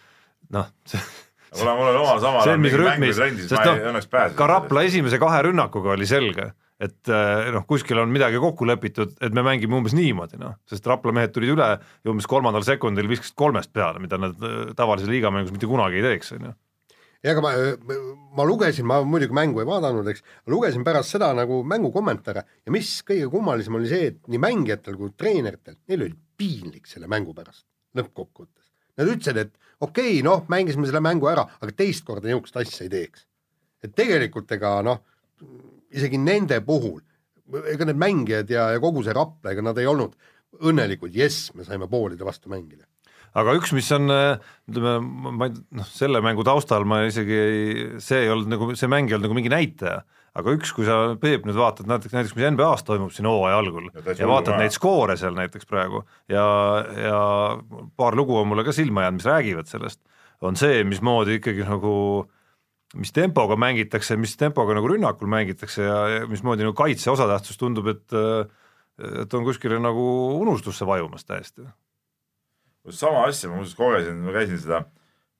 noh, see [laughs] mul on, mul on omal samal see on mis rütmis, trennis, sest ma ei õnneks noh, pääsesin. ka Rapla esimese kahe rünnakuga oli selge, et äh, noh, kuskil on midagi kokku lepitud, et me mängime umbes niimoodi, noh, sest Rapla mehed tulid üle ja umbes kolmandal sekundil viskasid kolmest peale, mida nad äh, tavalises liigamängus mitte kunagi ei teeks, on ju ja aga ma, ma lugesin, ma muidugi mängu ei vaadanud, eks, lugesin pärast seda nagu mängu kommentaare ja mis kõige kummalisem oli see, et nii mängijatel kui treeneritel, neil oli piinlik selle mängu pärast lõppkokkuvõttes. Nad ütlesid, et okei okay,, noh, mängisime selle mängu ära, aga teist korda niisugust asja ei teeks. et tegelikult ega noh, isegi nende puhul, ega need mängijad ja, ja kogu see Rapla, ega nad ei olnud õnnelikud, jess, me saime poolide vastu mängida. aga üks, mis on ütleme, ma noh, selle mängu taustal ma isegi ei, see ei olnud nagu, see mäng ei olnud nagu mingi näitaja, aga üks, kui sa, Peep, nüüd vaatad näiteks, näiteks mis NBA-s toimub siin hooaja algul ja, ja vaatad neid skoore seal näiteks praegu ja, ja paar lugu on mulle ka silma jäänud, mis räägivad sellest, on see, mismoodi ikkagi nagu mis tempoga mängitakse, mis tempoga nagu rünnakul mängitakse ja, ja mismoodi nagu kaitse osatähtsus tundub, et et on kuskile nagu unustusse vajumas täiesti. sama asja ma muuseas kogesin, ma käisin seda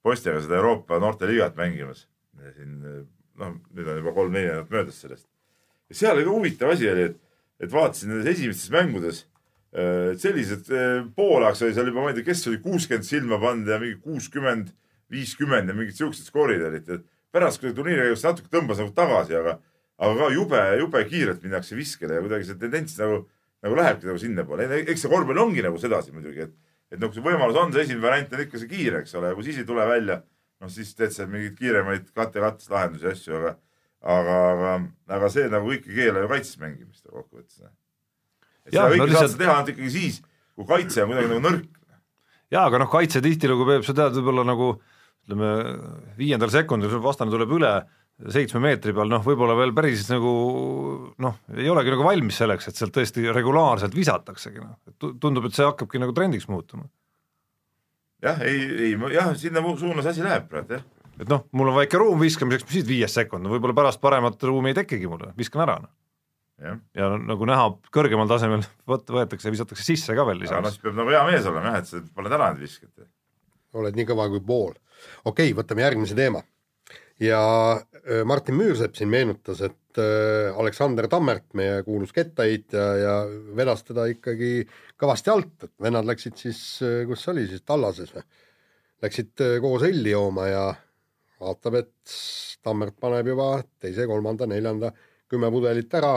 poistega seda Euroopa noorteliigat mängimas. siin noh, nüüd on juba kolm-neli nädalat möödas sellest. ja seal oli ka huvitav asi oli, et, et vaatasin nendes esimestes mängudes äh, sellised äh, poolajaks oli seal juba, ma ei tea, kes oli kuuskümmend silma pannud ja mingi kuuskümmend, viiskümmend ja mingid siuksed skoorid olid, et pärast kuidagi turniiri käigus natuke tõmbas nagu tagasi, aga, aga ka jube, jube kiirelt minnakse viskele ja kuidagi see tendents nagu, nagu lähebki nagu sinnapoole. eks see korvpall ongi nagu sedasi muidugi, et, et nagu see võimalus on, see esimene variant on ikka see kiire, eks ole, kui siis ei tule välja, noh siis teed seal mingeid kiiremaid katte-kattest lahendusi ja asju, aga, aga, aga, aga see nagu kõik ei keela ju kaitses mängimist kokkuvõttes. et seda kõike no, saad sa teha ainult ikkagi siis, kui kaitse on kuidagi nagu nõrk. jaa, aga noh, kaitse tihtilugu peab, sa tead, võib-olla nagu ütleme, viiendal sekundil vastane tuleb üle seitsme meetri peal, noh, võib-olla veel päris nagu noh, ei olegi nagu valmis selleks, et sealt tõesti regulaarselt visataksegi, noh, tundub, et see hakkabki nagu trendiks muutuma. Jah, ei, ei, jah, sinna suunas asi läheb praegu, jah. et noh, mul on väike ruum viskamiseks, mis siis viies sekund, no võib-olla pärast paremat ruumi ei tekigi mulle, viskan ära, noh. ja, ja nagu näha, kõrgemal tasemel [laughs] võt-, võetakse, visatakse sisse ka veel lisaks. noh, siis peab nagu hea mees olema jah, et sa paned ära need viskad. oled nii kõva kui pool okei okay,, võtame järgmise teema. Ja äh, Martin Müürsepp siin meenutas, et äh, Aleksander Tammert, meie kuulus kettaheitja ja vedas teda ikkagi kõvasti alt, et vennad läksid siis, äh, kus see oli siis, Tallases või? Läksid koos õlli jooma ja vaatab, et Tammert paneb juba teise, kolmanda, neljanda, kümme pudelit ära.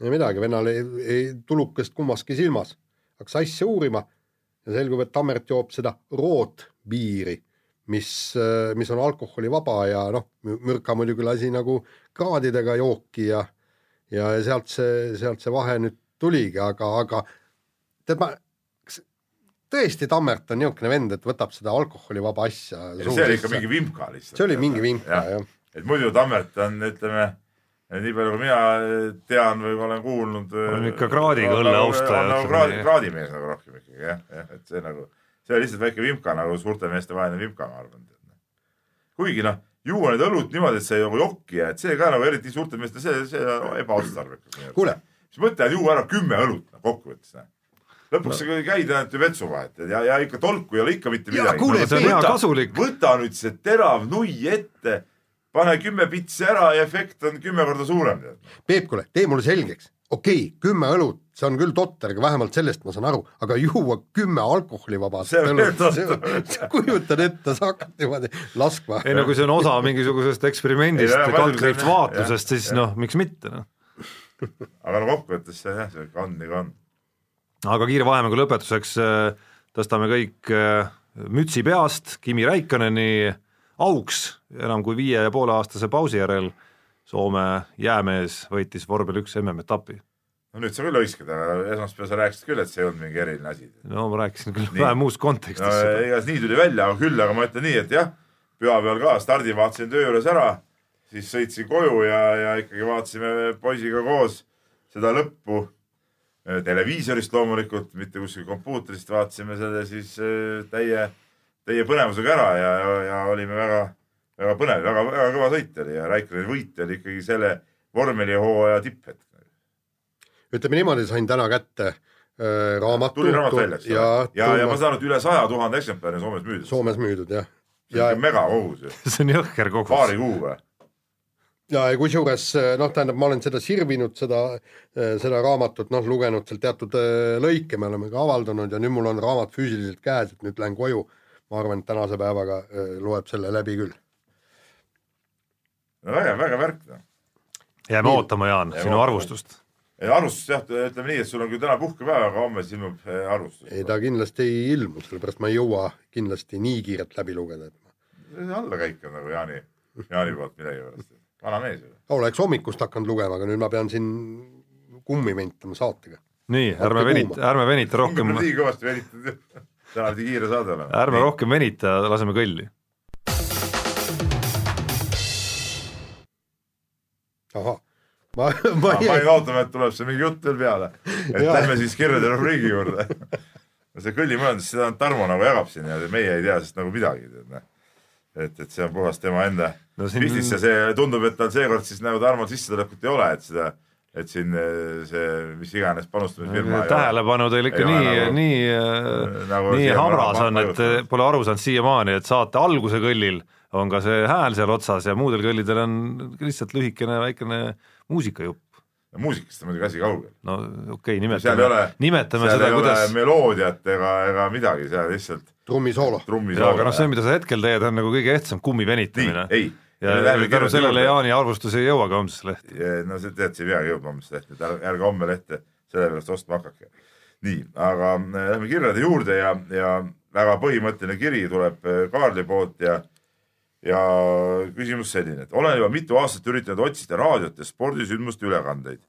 ei midagi, vennal ei, ei tulukest kummaski silmas. hakkas asja uurima ja selgub, et Tammert joob seda rootbiiri mis, äh, mis on alkoholivaba ja noh, Mürka muidugi lasi nagu kraadidega jooki ja ja sealt see, sealt see vahe nüüd tuligi, aga, aga tead ma, kas tõesti Tammert on niisugune vend, et võtab seda alkoholivaba asja see oli ikka mingi vimka lihtsalt. see oli mingi vimka ja., jah. et muidu Tammert on, ütleme, nii palju kui mina tean või olen kuulnud on ikka kraadiga õlle austaja. nagu kraadi, kraadimees nagu rohkem ikkagi jah, jah, et see nagu see on lihtsalt väike vimka nagu suurte meeste vaheline vimka, ma arvan. kuigi noh, juua nüüd õlut niimoodi, et see nagu jokki jää, et see ka nagu eriti suurte meeste, see, see on ebaotstarbekas. kuule. mis mõte on juua ära kümme õlut no, kokkuvõttes noh lõpuks no. käid ainult ju vetsu vahet ja, ja ikka tolku ei ole ikka mitte midagi. kuule, see on hea kasulik. võta nüüd see terav nui ette, pane kümme pitsi ära ja efekt on kümme korda suurem. Peep, kuule, tee mulle selgeks okei okay,, kümme õlut, see on küll totter, aga vähemalt sellest ma saan aru, aga juua kümme alkoholivaba õlut, kujutan ette, sa hakkad niimoodi laskma. ei no kui see on osa [laughs] mingisugusest eksperimendist, kaldkriips vaatlusest, siis noh, miks mitte noh. aga no kokkuvõttes see jah, see on nii ka on. aga kiire vahemängu lõpetuseks äh, tõstame kõik äh, mütsi peast Kimi Räikköneni auks enam kui viie ja poole aastase pausi järel Soome jäämees võitis vormel üks MM-etapi. no nüüd sa küll hõiskad, aga esmaspäeval sa rääkisid küll, et see ei olnud mingi eriline asi. no ma rääkisin küll vähe muus kontekstis no,. ega nii tuli välja, aga küll, aga ma ütlen nii, et jah, pühapäeval ka stardi vaatasin töö juures ära, siis sõitsin koju ja, ja ikkagi vaatasime poisiga koos seda lõppu televiisorist loomulikult, mitte kuskil kompuutrist, vaatasime selle siis äh, täie, täie põnevusega ära ja, ja, ja olime väga väga põnev, väga, väga kõva sõit oli ja Raikkoneni võit oli ikkagi selle vormelihooaja tipphetk. ütleme niimoodi, sain täna kätte äh, raamatu. tuli raamat välja, eks ole. ja, ja, ja ma saan aru, et üle saja tuhande eksemplari Soomes müüdud. Soomes müüdud, jah. see on ja... megakogus ju. [laughs] see on jõhker kogus. paari kuu või? ja kusjuures noh, tähendab, ma olen seda sirvinud, seda, seda raamatut, noh, lugenud seal teatud äh, lõike, me oleme ka avaldanud ja nüüd mul on raamat füüsiliselt käes, et nüüd lähen koju. ma arvan, et tänase päevaga äh, loeb selle läbi küll. Vägev, vägev värk noh. jääme Nii. ootama, Jaan, sinu arvustust. arvustus jah, ütleme nii, et sul on küll täna puhkepäev, aga homme siis ilmub äh, arvustus. ei, ta kindlasti ei ilmu, sellepärast ma ei jõua kindlasti nii kiirelt läbi lugeda, et allakäik on nagu Jaani, Jaani poolt millegipärast vana mees ju. oleks hommikust hakanud lugema, aga nüüd ma pean siin kummi venitama saatega. nii, ärme venita, ärme venita rohkem. nii kõvasti venitad, täna pidi kiire saade olema. ärme rohkem venita, laseme kõlli. Ahah. Ma, ma, ma jäin ootama, et tuleb see mingi jutt veel peale, et lähme siis kirjade rubriigi juurde. See kõllimõjandus, seda Tarmo nagu jagab siin ja meie ei tea sest nagu midagi, noh. Et, et see on puhas tema enda no, siin... pistis ja see tundub, et tal seekord siis nagu Tarmol sissetulekut ei ole, et seda, et siin eh, see mis iganes panustamisfirma tähelepanu teil ikka nii nagu,, nii äh, nagu, nii habras on, et pole aru saanud siiamaani, et saate alguse kõllil on ka see hääl seal otsas ja muudel kõllidel on lihtsalt lühikene väikene muusikajupp muusikast on muidugi asi kaugel. no okei okay,, nimetame, nimetame seda, kuidas. meloodiat ega, ega midagi, seal lihtsalt trummisoolo. jaa, aga noh, see, mida sa hetkel teed, on nagu kõige ehtsam kummi venitamine. ei, ja tänu sellele Jaani arvustus ei jõuagi homsesse lehte. no sa tead, see ei peagi jõudma homsesse lehte, et ärge, homme lehte sellepärast ostma hakake. nii, aga äh, lähme kirjade juurde ja, ja väga põhimõtteline kiri tuleb äh, Kaarli poolt ja ja küsimus selline, et olen juba mitu aastat üritanud otsida raadiot ja spordisündmuste ülekandeid.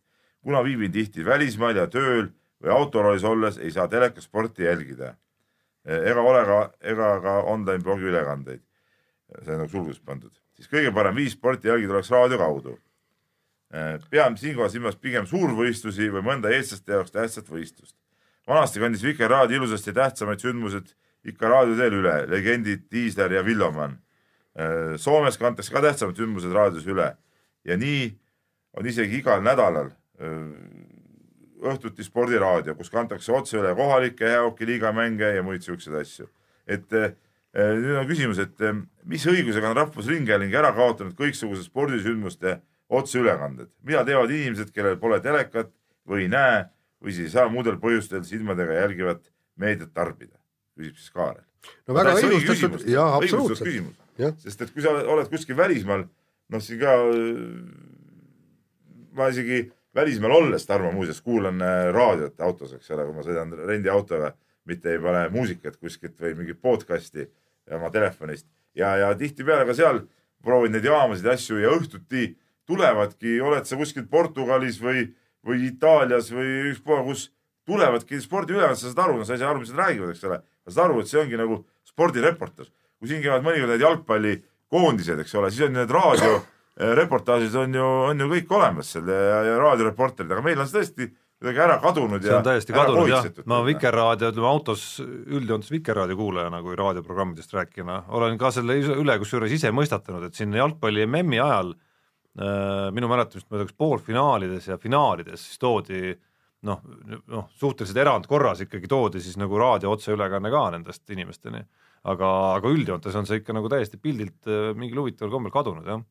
kuna viibin tihti välismaal ja tööl või autoroolis olles, ei saa telekas sporti jälgida ega ole ka, ega ka online blogi ülekandeid. see on nagu sulgudes pandud, siis kõige parem viis sporti jälgida oleks raadio kaudu. pean siinkohal silmas pigem suurvõistlusi või mõnda eestlaste jaoks tähtsat võistlust. vanasti kandis Vikerraadio ilusasti tähtsamaid sündmused ikka raadio teel üle, legendid Tiisler ja Villomann. Soomes kantakse ka tähtsamad sündmused raadios üle ja nii on isegi igal nädalal õhtuti spordiraadio, kus kantakse otse üle kohalikke jäähokiliiga mänge ja muid siukseid asju. et eh, nüüd on küsimus, et mis õigusega on Rahvusringhääling ära kaotanud kõiksugused spordisündmuste otseülekanded, mida teevad inimesed, kellel pole telekat või ei näe või siis ei saa muudel põhjustel silmadega jälgivat meediat tarbida, küsib siis Kaarel. no väga õigustatud, jaa, absoluutselt. Sest et kui sa oled kuskil välismaal, noh, siin ka ma isegi välismaal olles, Tarmo muuseas, kuulan äh, raadiot autos, eks ole, kui ma sõidan rendiautoga, mitte ei pane muusikat kuskilt või mingit podcast'i oma telefonist. Ja, ja tihtipeale ka seal proovin neid jaamasid ja asju ja õhtuti tulevadki, oled sa kuskil Portugalis või, või Itaalias või ükspuha kus, tulevadki spordiülekanded, sa saad aru, no sa ei saa aru, mis nad räägivad, eks ole, sa saad aru, et see ongi nagu spordireporter. Kui siin käivad mõnikord need jalgpallikoondised, eks ole, siis on need raadio Äh, reportaažis on ju, on ju kõik olemas seal ja, ja raadioreporterid, aga meil on see tõesti kuidagi ära kadunud see on täiesti kadunud jah, ma Vikerraadio, ütleme autos üldjoontes Vikerraadio kuulajana kui raadioprogrammidest rääkijana olen ka selle üle kusjuures ise mõistatanud, et siin jalgpalli MM-i ajal äh, minu mäletamist mööda kas poolfinaalides ja finaalides siis toodi noh, noh suhteliselt erandkorras ikkagi toodi siis nagu raadio otseülekanne ka nendest inimesteni. Aga, aga üldjoontes on see ikka nagu täiesti pildilt äh, mingil huvitaval kombel kadunud jah.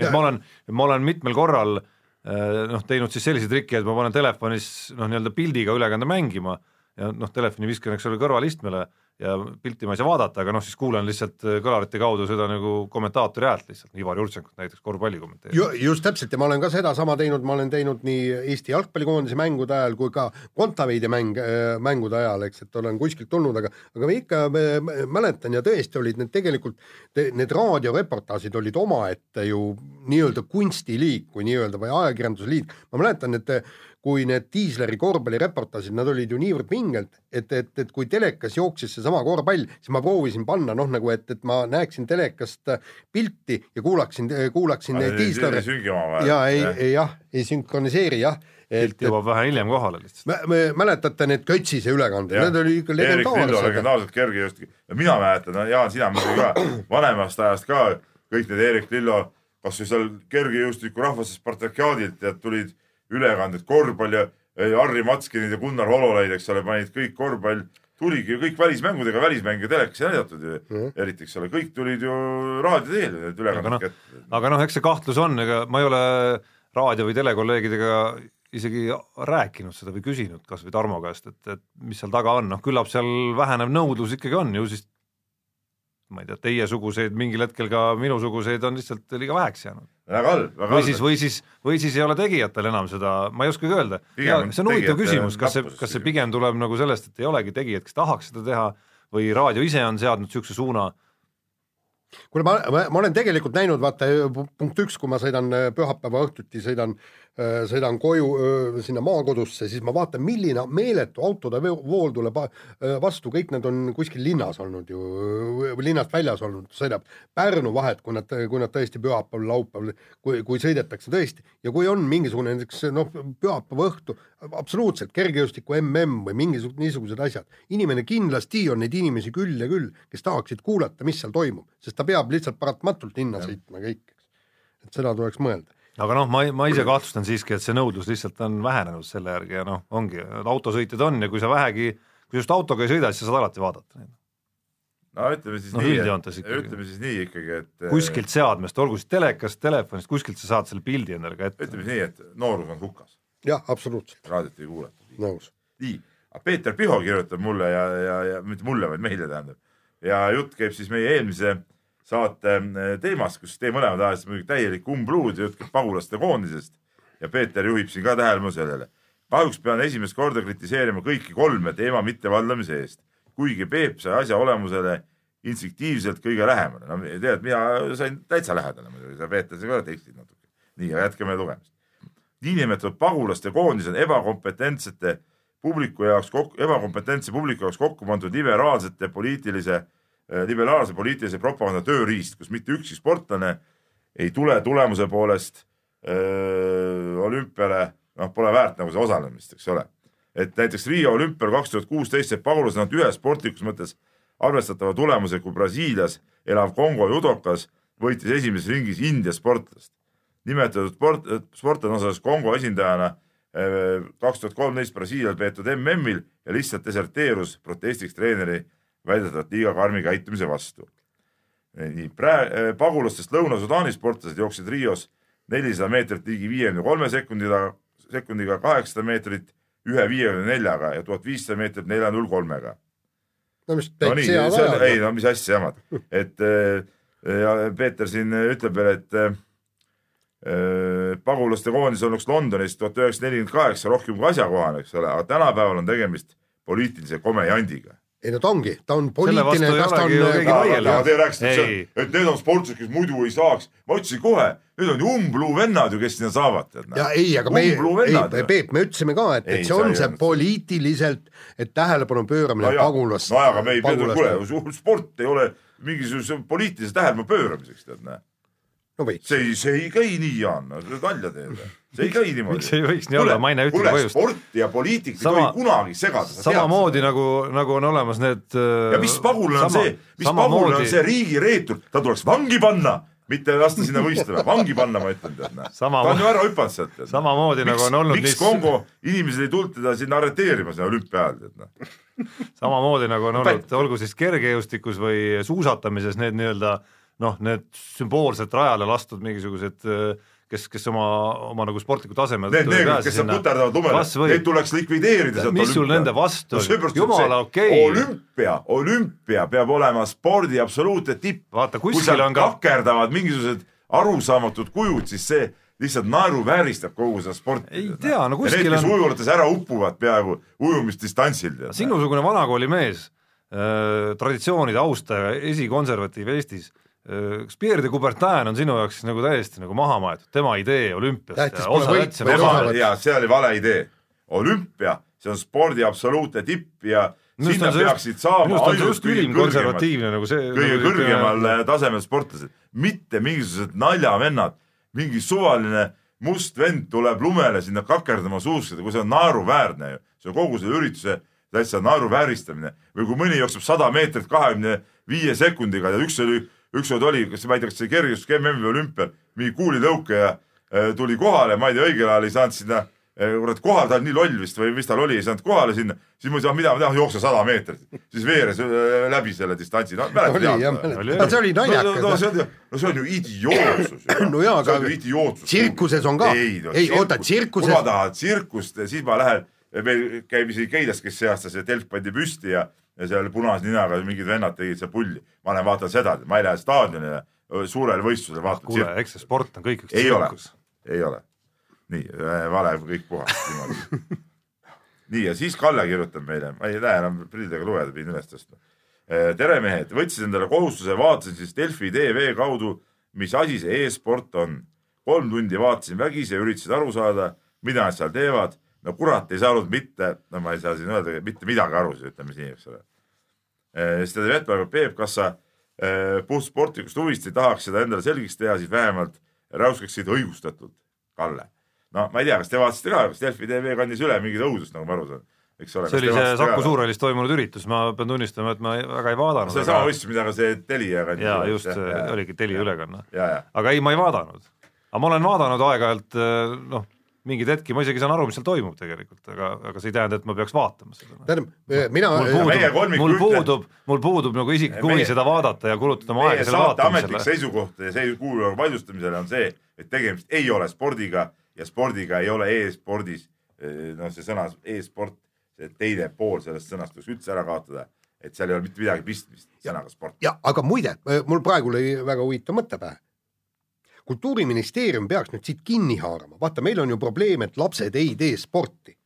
Et ma olen, ma olen mitmel korral äh, noh, teinud siis sellise triki, et ma panen telefonis noh, nii-öelda pildiga ülekande mängima ja noh, telefoni viskan, eks ole, kõrvalistmele ja pilti ma ei saa vaadata, aga noh, siis kuulen lihtsalt äh, kõlarite kaudu seda nagu kommentaatori häält lihtsalt, Ivar Jurtšenkut näiteks korvpalli kommenteerib Ju,. just täpselt ja ma olen ka sedasama teinud, ma olen teinud nii Eesti jalgpallikoondise mängude ajal kui ka Kontaveidi mäng, äh, mängude ajal, eks, et olen kuskilt tulnud, aga aga ma ikka mäletan ja tõesti olid need tegelikult, need raadioreportaažid olid omaette ju nii-öelda kunstiliik või nii-öelda või ajakirjandusliik, ma mäletan, et kui need Tiisleri korvpallireportaažid, nad olid ju niivõrd pingelt, et, et, et kui telekas jooksis seesama korvpall, siis ma proovisin panna noh, nagu et, et ma näeksin telekast äh, pilti ja kuulaksin, kuulaksin Tiisleri. ja ei, ei jah, ei sünkroniseeri jah pilt jõuab vähe hiljem kohale lihtsalt. mäletate need Kötsise ülekanded, need olid ikka legendaarsed. legendaarselt kerge just, mina mäletan, Jaan, sina muidugi ka, vanemast ajast ka kõik need Erik Lillo, kas või seal kergejõustiku rahvaste Spartakiaadilt ja tulid ülekanded, korvpall ja Harri Matskinid ja Gunnar Hololeid, eks ole, panid kõik korvpall tuligi ju kõik välismängudega välismänge telekas ei näidatud ju Mhm. eriti, eks ole, kõik tulid ju raadio teel need aga ülekanded noh kätte., aga noh, eks see kahtlus on, ega ma ei ole raadio või telekolleegidega isegi rääkinud seda või küsinud kas või Tarmo käest, et, et mis seal taga on, noh küllap seal vähenev nõudlus ikkagi on ju siis ma ei tea, teiesuguseid mingil hetkel ka minusuguseid on lihtsalt liiga väheks jäänud. Väga halb, väga või halb. siis, või siis, või siis ei ole tegijatel enam seda, ma ei oskagi öelda. See on huvitav küsimus, kas see, kas see pigem. tuleb nagu sellest, et ei olegi tegijad, kes tahaks seda teha või raadio ise on seadnud niisuguse suuna kuule, ma, ma, olen tegelikult näinud, vaata punkt üks, kui ma sõidan äh, pühapäeva õhtuti, sõidan, sõidan koju öö, sinna maakodusse, siis ma vaatan, milline meeletu autode vool tuleb öö, vastu, kõik need on kuskil linnas olnud ju, või linnast väljas olnud, sõidab Pärnu vahet, kui nad, kui nad tõesti pühapäeval, laupäeval, kui, kui sõidetakse tõesti. Ja kui on mingisugune näiteks noh, pühapäeva õhtu, absoluutselt kergejõustiku mm või mingisugused niisugused asjad, inimene kindlasti on neid inimesi küll ja küll, kes tahaksid kuulata, mis seal toimub, sest ta peab lihtsalt paratamatult linna sõitma kõik, eks. et seda tuleks mõelda. Aga noh, ma, ma ise kahtlustan siiski, et see nõudlus lihtsalt on vähenenud selle järgi ja noh, ongi, autosõitjad on ja kui sa vähegi, kui just autoga ei sõida, siis sa saad alati vaadata. no ütleme siis Noh, nii, ütleme siis nii ikkagi, et kuskilt seadmest, olgu siis telekast, telefonist, kuskilt sa saad selle pildi endale kätte. ütleme siis nii, et noorus on hukas, jah, absoluutselt, raadiot ei kuulata. nõus. nii, aga Peeter Piho kirjutab mulle ja, ja, ja mitte mulle, vaid meile tähendab. ja jutt käib siis meie eelmise saate eh, teemast, kus te mõlemad ajasite muidugi täielik umbluud ja jutt käib pagulaste koondisest ja Peeter juhib siin ka tähelepanu sellele. kahjuks pean esimest korda kritiseerima kõiki kolme teema mittevaldamise eest, kuigi Peep sai asja olemusele instinktiivselt kõige lähemale. no tead, mina sain täitsa lähedale muidugi, sa Peeter, sa ka tekstid natuke. nii, aga jätkame lugemist niinimetatud pagulaste koondis on ebakompetentsete publiku jaoks kokku, ebakompetentse publiku jaoks kokku pandud liberaalsete poliitilise, liberaalse poliitilise propaganda tööriist, kus mitte ükski sportlane ei tule tulemuse poolest öö, olümpiale, noh, pole väärt nagu see osalemist, eks ole. et näiteks Riia olümpial kaks tuhat kuusteist said pagulased ainult ühe sportlikus mõttes arvestatava tulemuse, kui Brasiilias elav Kongo judokas võitis esimeses ringis India sportlast nimetatud sport, sportlane osales Kongo esindajana kaks tuhat kolmteist Brasiilial peetud MM-il ja lihtsalt deserteerus protestiks treeneri väidetavalt liiga karmi käitumise vastu. nii, praegu pagulastest Lõuna-Sudaani sportlased jooksid Rios nelisada meetrit ligi viiekümne kolme sekundiga, sekundiga kaheksasada meetrit ühe viiekümne neljaga ja tuhat viissada meetrit nelja null kolmega no mis täitsa see on, ei ajad. no mis asja jamad, et äh, ja Peeter siin ütleb veel, et äh, pagulaste koondis olnuks Londonis tuhat üheksasada nelikümmend kaheksa rohkem kui asjakohane, eks ole, aga tänapäeval on tegemist poliitilise komejandiga. Ei no ta ongi, ta on poliitiline, kas ta on aga te rääkisite, Ei. et need on sportlased, kes muidu ei saaks. ma ütlesin kohe, need on ju umbluu vennad ju, kes sinna saavad, ja ei, aga me, ei, Peep, me ütlesime ka, et, et see on see öelnud. poliitiliselt, et tähelepanu pööramine no, pagulaste no aga me ei pea, kuule, sport ei ole mingisuguse poliitilise tähelepanu pööramiseks, tead näe. no veits. see ei, see ei käi nii, Jaan, nalja teed. See ei käi niimoodi. Miks ei võiks nii olla? Ma ei näe ühtegi kuule, põhjust. sport ja poliitika ei tohi kunagi segada. samamoodi. nagu, nagu on olemas need äh, ja mis pagulane on see, mis pagulane on see riigireetur, ta tuleks vangi panna, mitte lasta sinna võistlema, vangi panna, ma ütlen tead, näe. ta on ju ära hüpanud sealt. Samamoodi nagu on olnud miks niis- Kongo inimesed ei tulnud teda sinna arreteerima sinna olümpia ajal, tead noh. samamoodi nagu on olnud olgu siis kergejõustikus või suusatamises need nii-öelda noh, need sümboolselt rajale lastud mingisugused kes, kes oma, oma nagu sportliku taseme Need neegrid, kes seal puterdavad lumele, need tuleks likvideerida sealt mis sul nende vastu no on et jumala okei, olümpia, olümpia peab olema spordi absoluutne tipp. Vaata, kuskil on ka- kakerdavad mingisugused arusaamatud kujud, siis see lihtsalt naeruvääristab kogu seda sporti. Ei tea, no kuskil ja need, kes on- ujulates ära upuvad peaaegu ujumisdistantsil. sinusugune vanakooli mees äh,, traditsioonide austaja, esikonservatiiv Eestis kas Pierre de Coubertin on sinu jaoks nagu täiesti nagu maha maetud, tema idee olümpiast ja osa võit, jätsi vaid maha osavõtt. ja see oli vale idee. olümpia, see on spordi absoluutne tipp ja Minu sinna peaksid saama ainult kõige konservatiivne nagu see kõige nagu kõrgemal äh, tasemel sportlased, mitte mingisugused naljavennad, mingi suvaline must vend tuleb lumele sinna kakerdama suuskida, kui see on naeruväärne ju, see on kogu selle ürituse täitsa naeruvääristamine või kui mõni jookseb sada meetrit kahekümne viie sekundiga ja üks oli, ükskord oli, kas ma ei tea, kas see kergejõustik MM-i või olümpial, mingi kuulitõuke ja äh, tuli kohale, ma ei tea, õigel ajal ei saanud sinna kurat kohal, ta on nii loll vist või mis tal oli, ei saanud kohale sinna, siis ma ütlesin, mida ma tean, jookse sada meetrit, siis veeres äh, läbi selle distantsi, no oli jah, mäletad? see oli no, no, no naljakas. see on ju, no see on ju idiootsus. [clears throat] No jaa, aga tsirkuses on ka. Ei, oota, tsirkuses- kui ma tahan tsirkust, siis ma lähen, meil käib isegi Keilas, kes see aasta see telk pandi püsti ja, ja seal punase ninaga mingid vennad tegid seal pulli. ma lähen vaatan seda, ma ei lähe staadionile suurele võistlusele vaatama kuule, eks see sport on kõik üks ei ole tsirkus., ei ole. nii, vale kõik puhas niimoodi. [laughs] nii ja siis Kalle kirjutab meile, ma ei näe enam prillidega lugeda, pidin üles tõstma. tere mehed, võtsin endale kohustuse, vaatasin siis Delfi tv kaudu, mis asi see e-sport on. kolm tundi vaatasin vägisi ja üritasin aru saada, mida nad seal teevad. no kurat ei saanud mitte, no ma ei saa siin öelda mitte midagi aru, ütleme nii, eks ole. Siis ta teeb ettepaneku, Peep, kas sa eh, puhtsportlikust huvist ei tahaks seda endale selgeks teha, siis vähemalt räuskaksid õigustatult, Kalle. no ma ei tea, kas te vaatasite ka, kas Delfi tv kandis üle mingit õudust, nagu ma aru saan, eks ole. see oli see Saku. Suurhallis toimunud üritus, ma pean tunnistama, et ma väga ei vaadanud. see on sama võistlus, mida ka see Telia kandis. jaa, just, oligi Telia ülekanne. aga ei, ma ei vaadanud. aga ma olen vaadanud aeg-ajalt äh, noh, mingeid hetki, ma isegi saan aru, mis seal toimub tegelikult, aga, aga see ei tähenda, et ma peaks vaatama seda. tähendab, mina, mul puudub mul puudub, mul puudub nagu isiklik huvi seda vaadata ja kulutada oma aega selle saate ametlik vaatamisele. seisukoht ja see ei kuulu nagu vaidlustamisele on see, et tegemist ei ole spordiga ja spordiga ei ole e-spordis, noh, see sõna e-sport, see teine pool sellest sõnast tuleks üldse ära kaotada, et seal ei ole mitte midagi pistmist sõnaga sport. ja aga muide, mul praegu oli väga huvitav mõte pähe. Kultuuriministeerium peaks nüüd siit kinni haarama, vaata, meil on ju probleem, et lapsed ei tee sporti.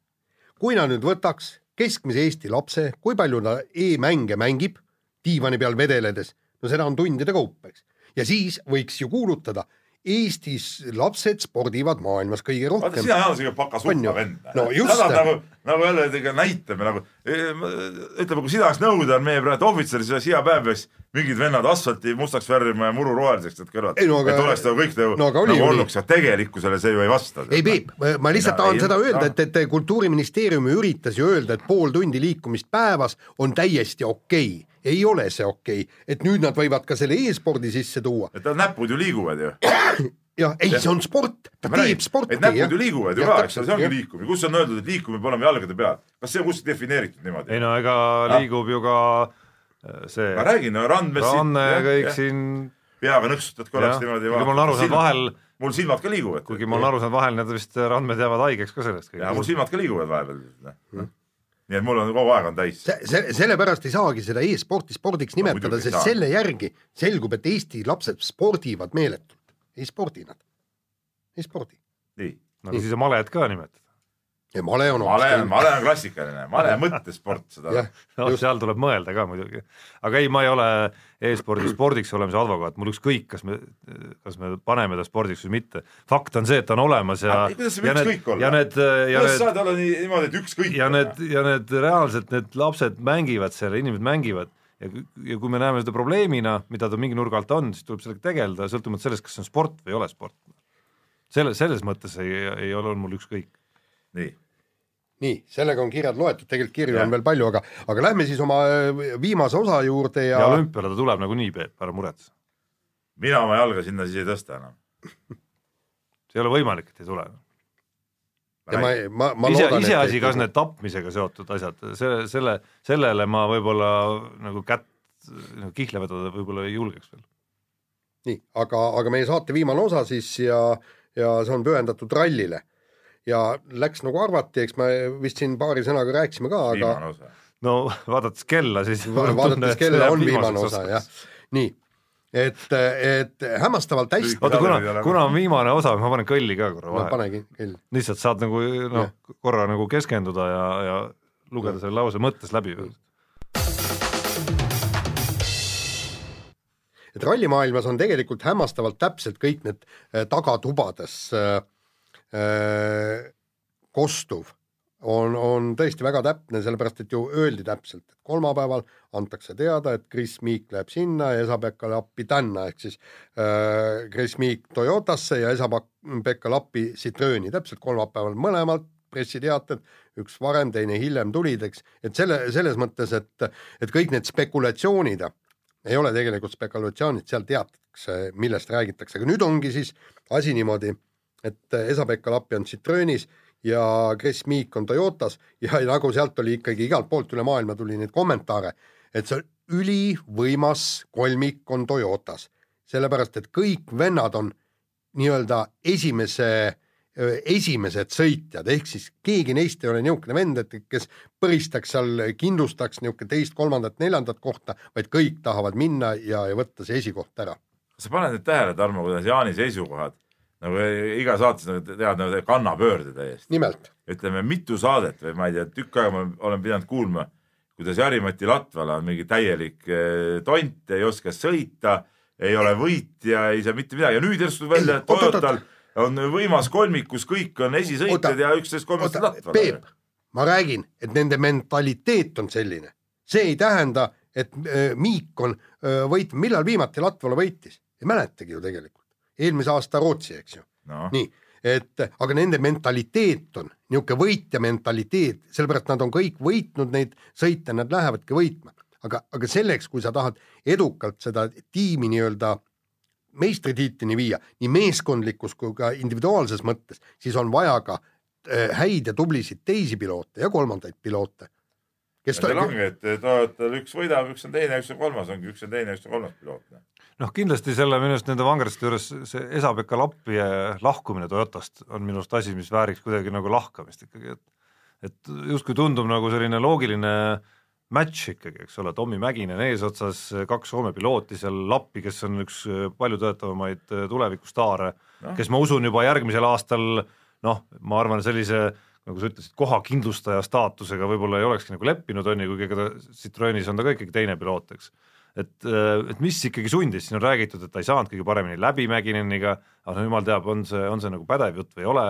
kui nad nüüd võtaks keskmise Eesti lapse, kui palju ta e-mänge mängib diivani peal vedeledes, no seda on tundide kaupa, eks. ja siis võiks ju kuulutada, Eestis lapsed spordivad maailmas kõige rohkem. sina oled siuke paka On ju? suppa vend. No just. nagu, nagu jälle näitame nagu, ütleme, kui sina oleks nõukogude armee praegu ohvitser, siis hea päev peaks mingid vennad asfalti mustaks värvima ja muru roheliseks teed kõrvad. No et oleks nagu kõik nagu, no oli nagu olnuks, aga tegelikkusele see ju ei vasta. ei Peep, ma lihtsalt tahan seda öelda, noh. et, et kultuuriministeerium ju üritas ju öelda, et pool tundi liikumist päevas on täiesti okei okay.. Ei ole see okei okay., et nüüd nad võivad ka selle e-spordi sisse tuua. et tal näpud ju liiguvad ju. [coughs] jah, ei, see on sport, ta Ma räägin, teeb sporti. et näpud ju liiguvad ju ka, eks ole, see ongi liikumine, kus on öeldud, et liikumine peab olema jalgade peal, kas see on kuskil defineeritud niimoodi ei? no ega liigub ju ka äh, see ma räägin, no randmes. Ranne ja kõik siin, peaga nõksutad korraks niimoodi. kuigi ma olen aru saanud vahel, mul silmad ka liiguvad. kuigi ma olen aru saanud vahel need vist randmed jäävad haigeks ka sellest ja mul silmad ka liiguvad vahepeal. Nii et mul on kogu aeg on täis. see, see, sellepärast ei saagi seda e-sporti spordiks nimetada, ei sest saa. selle järgi selgub, et Eesti lapsed spordivad meeletult. ei spordi nad, ei spordi. nii, aga siis on malet ka nimetada. Ja male on male on, male on klassikaline, male mõttesport seda jah, no Just. seal tuleb mõelda ka muidugi, aga ei, ma ei ole e-spordi spordiks olemise advokaat, mul ükskõik, kas me, kas me paneme ta spordiks või mitte. fakt on see, et ta on olemas ja kuidas saab ja ükskõik olla? ja need, ja kuidas saad olla nii, niimoodi, et ükskõik. ja need, ja need reaalselt need lapsed mängivad seal, inimesed mängivad ja, ja kui me näeme seda probleemina, mida ta mingi nurga alt on, siis tuleb sellega tegeleda, sõltumata sellest, kas see on sport või ei ole sport. selle, selles mõttes ei, ei ole mul ükskõik. nii, nii, sellega on kirjad loetud, tegelikult kirju Jah. on veel palju, aga, aga lähme siis oma äh, viimase osa juurde ja, ja olümpiale ta tuleb nagunii, Peep, ära muretse. mina oma jalga sinna siis ei tõsta enam. [laughs] see ei ole võimalik, et ei tule. ja ma, ma, ma ise, loodan, iseasi, kas need tapmisega seotud asjad, selle, selle, sellele ma võib-olla nagu kätt nagu kihla vedada võib-olla ei julgeks veel. nii, aga, aga meie saate viimane osa siis ja, ja see on pühendatud rallile. Ja läks nagu arvati, eks me vist siin paari sõnaga rääkisime ka, aga no vaadates kella, siis va- vaadates kella on viimane osa jah, nii, et, et hämmastavalt hästi, oota, kuna kuna on viimane osa, ma panen kõlli ka korra no vahele. panegi kell, lihtsalt saad nagu noh, korra nagu keskenduda ja, ja lugeda selle lause mõttes läbi. et rallimaailmas on tegelikult hämmastavalt täpselt kõik need äh, tagatubades äh, kostuv on, on tõesti väga täpne, sellepärast et ju öeldi täpselt, et kolmapäeval antakse teada, et Chris Meek läheb sinna ja Esa-Pekka Lappi tänna, ehk siis äh, Chris Meek Toyotasse ja Esa-Pekka Lappi Citrooni, täpselt kolmapäeval mõlemalt pressiteated, üks varem, teine hiljem tulid, eks, et selle, selles mõttes, et, et kõik need spekulatsioonid ei ole tegelikult spekulatsioonid, seal teatakse, millest räägitakse, aga nüüd ongi siis asi niimoodi, et Esa-Pekka Lappi on Citroenis ja Chris Meek on Toyotas ja nagu sealt oli ikkagi igalt poolt üle maailma tuli neid kommentaare, et see ülivõimas kolmik on Toyotas, sellepärast et kõik vennad on nii-öelda esimese esimesed sõitjad, ehk siis keegi neist ei ole niisugune vend, et kes põristaks seal, kindlustaks niisugune teist, kolmandat, neljandat kohta, vaid kõik tahavad minna ja, ja võtta see esikoht ära. sa paned nüüd tähele, Tarmo, kuidas Jaani seisukohad nagu iga saates nagu teevad nagu kannapöörde täiesti. nimelt. ütleme mitu saadet või ma ei tea, tükk aega ma olen pidanud kuulma, kuidas Jari-Mati Latvala on mingi täielik eh, tont, ei oska sõita, ei ole võitja, ei saa mitte midagi ja nüüd järsku välja, et Toyotal on võimas kolmik, kus kõik on esisõitjad ja üksteist kolmest Latvala. Peep, ma räägin, et nende mentaliteet on selline, see ei tähenda, et äh, Miik on võitnud, millal viimati Latvala võitis, ei mäletagi ju tegelikult, eelmise aasta Rootsi, eks ju no.. nii, et aga nende mentaliteet on niisugune võitja mentaliteet, sellepärast nad on kõik võitnud neid sõite, nad lähevadki võitma. aga, aga selleks, kui sa tahad edukalt seda tiimi nii-öelda meistritiitlini viia nii meeskondlikus kui ka individuaalses mõttes, siis on vaja ka äh, häid ja tublisid teisi piloote ja kolmandaid piloote. kes ta... ongi, et Toyotal üks võidab, üks on teine, üks on kolmas, ongi üks on teine, üks on kolmas piloot. Noh, kindlasti selle minu arust nende vangraste juures see Esa-Pekka Lappi lahkumine Toyotast on minu arust asi, mis vääriks kuidagi nagu lahkamist ikkagi, et et justkui tundub nagu selline loogiline match ikkagi, eks ole, Tommy Mäkinen eesotsas, kaks Soome pilooti seal, Lappi, kes on üks äh, palju töötavamaid äh, tulevikustaare no., kes ma usun juba järgmisel aastal noh, ma arvan, sellise nagu sa ütlesid, kohakindlustaja staatusega võib-olla ei olekski nagu leppinud, on ju, kuigi ega ta Citroenis on ta ka ikkagi teine piloot, eks. Et, äh, et mis ikkagi sundis, siin on räägitud, et ta ei saanud kõige paremini läbi Mäkineniga, aga no jumal teab, on see, on see nagu pädev jutt või ei ole,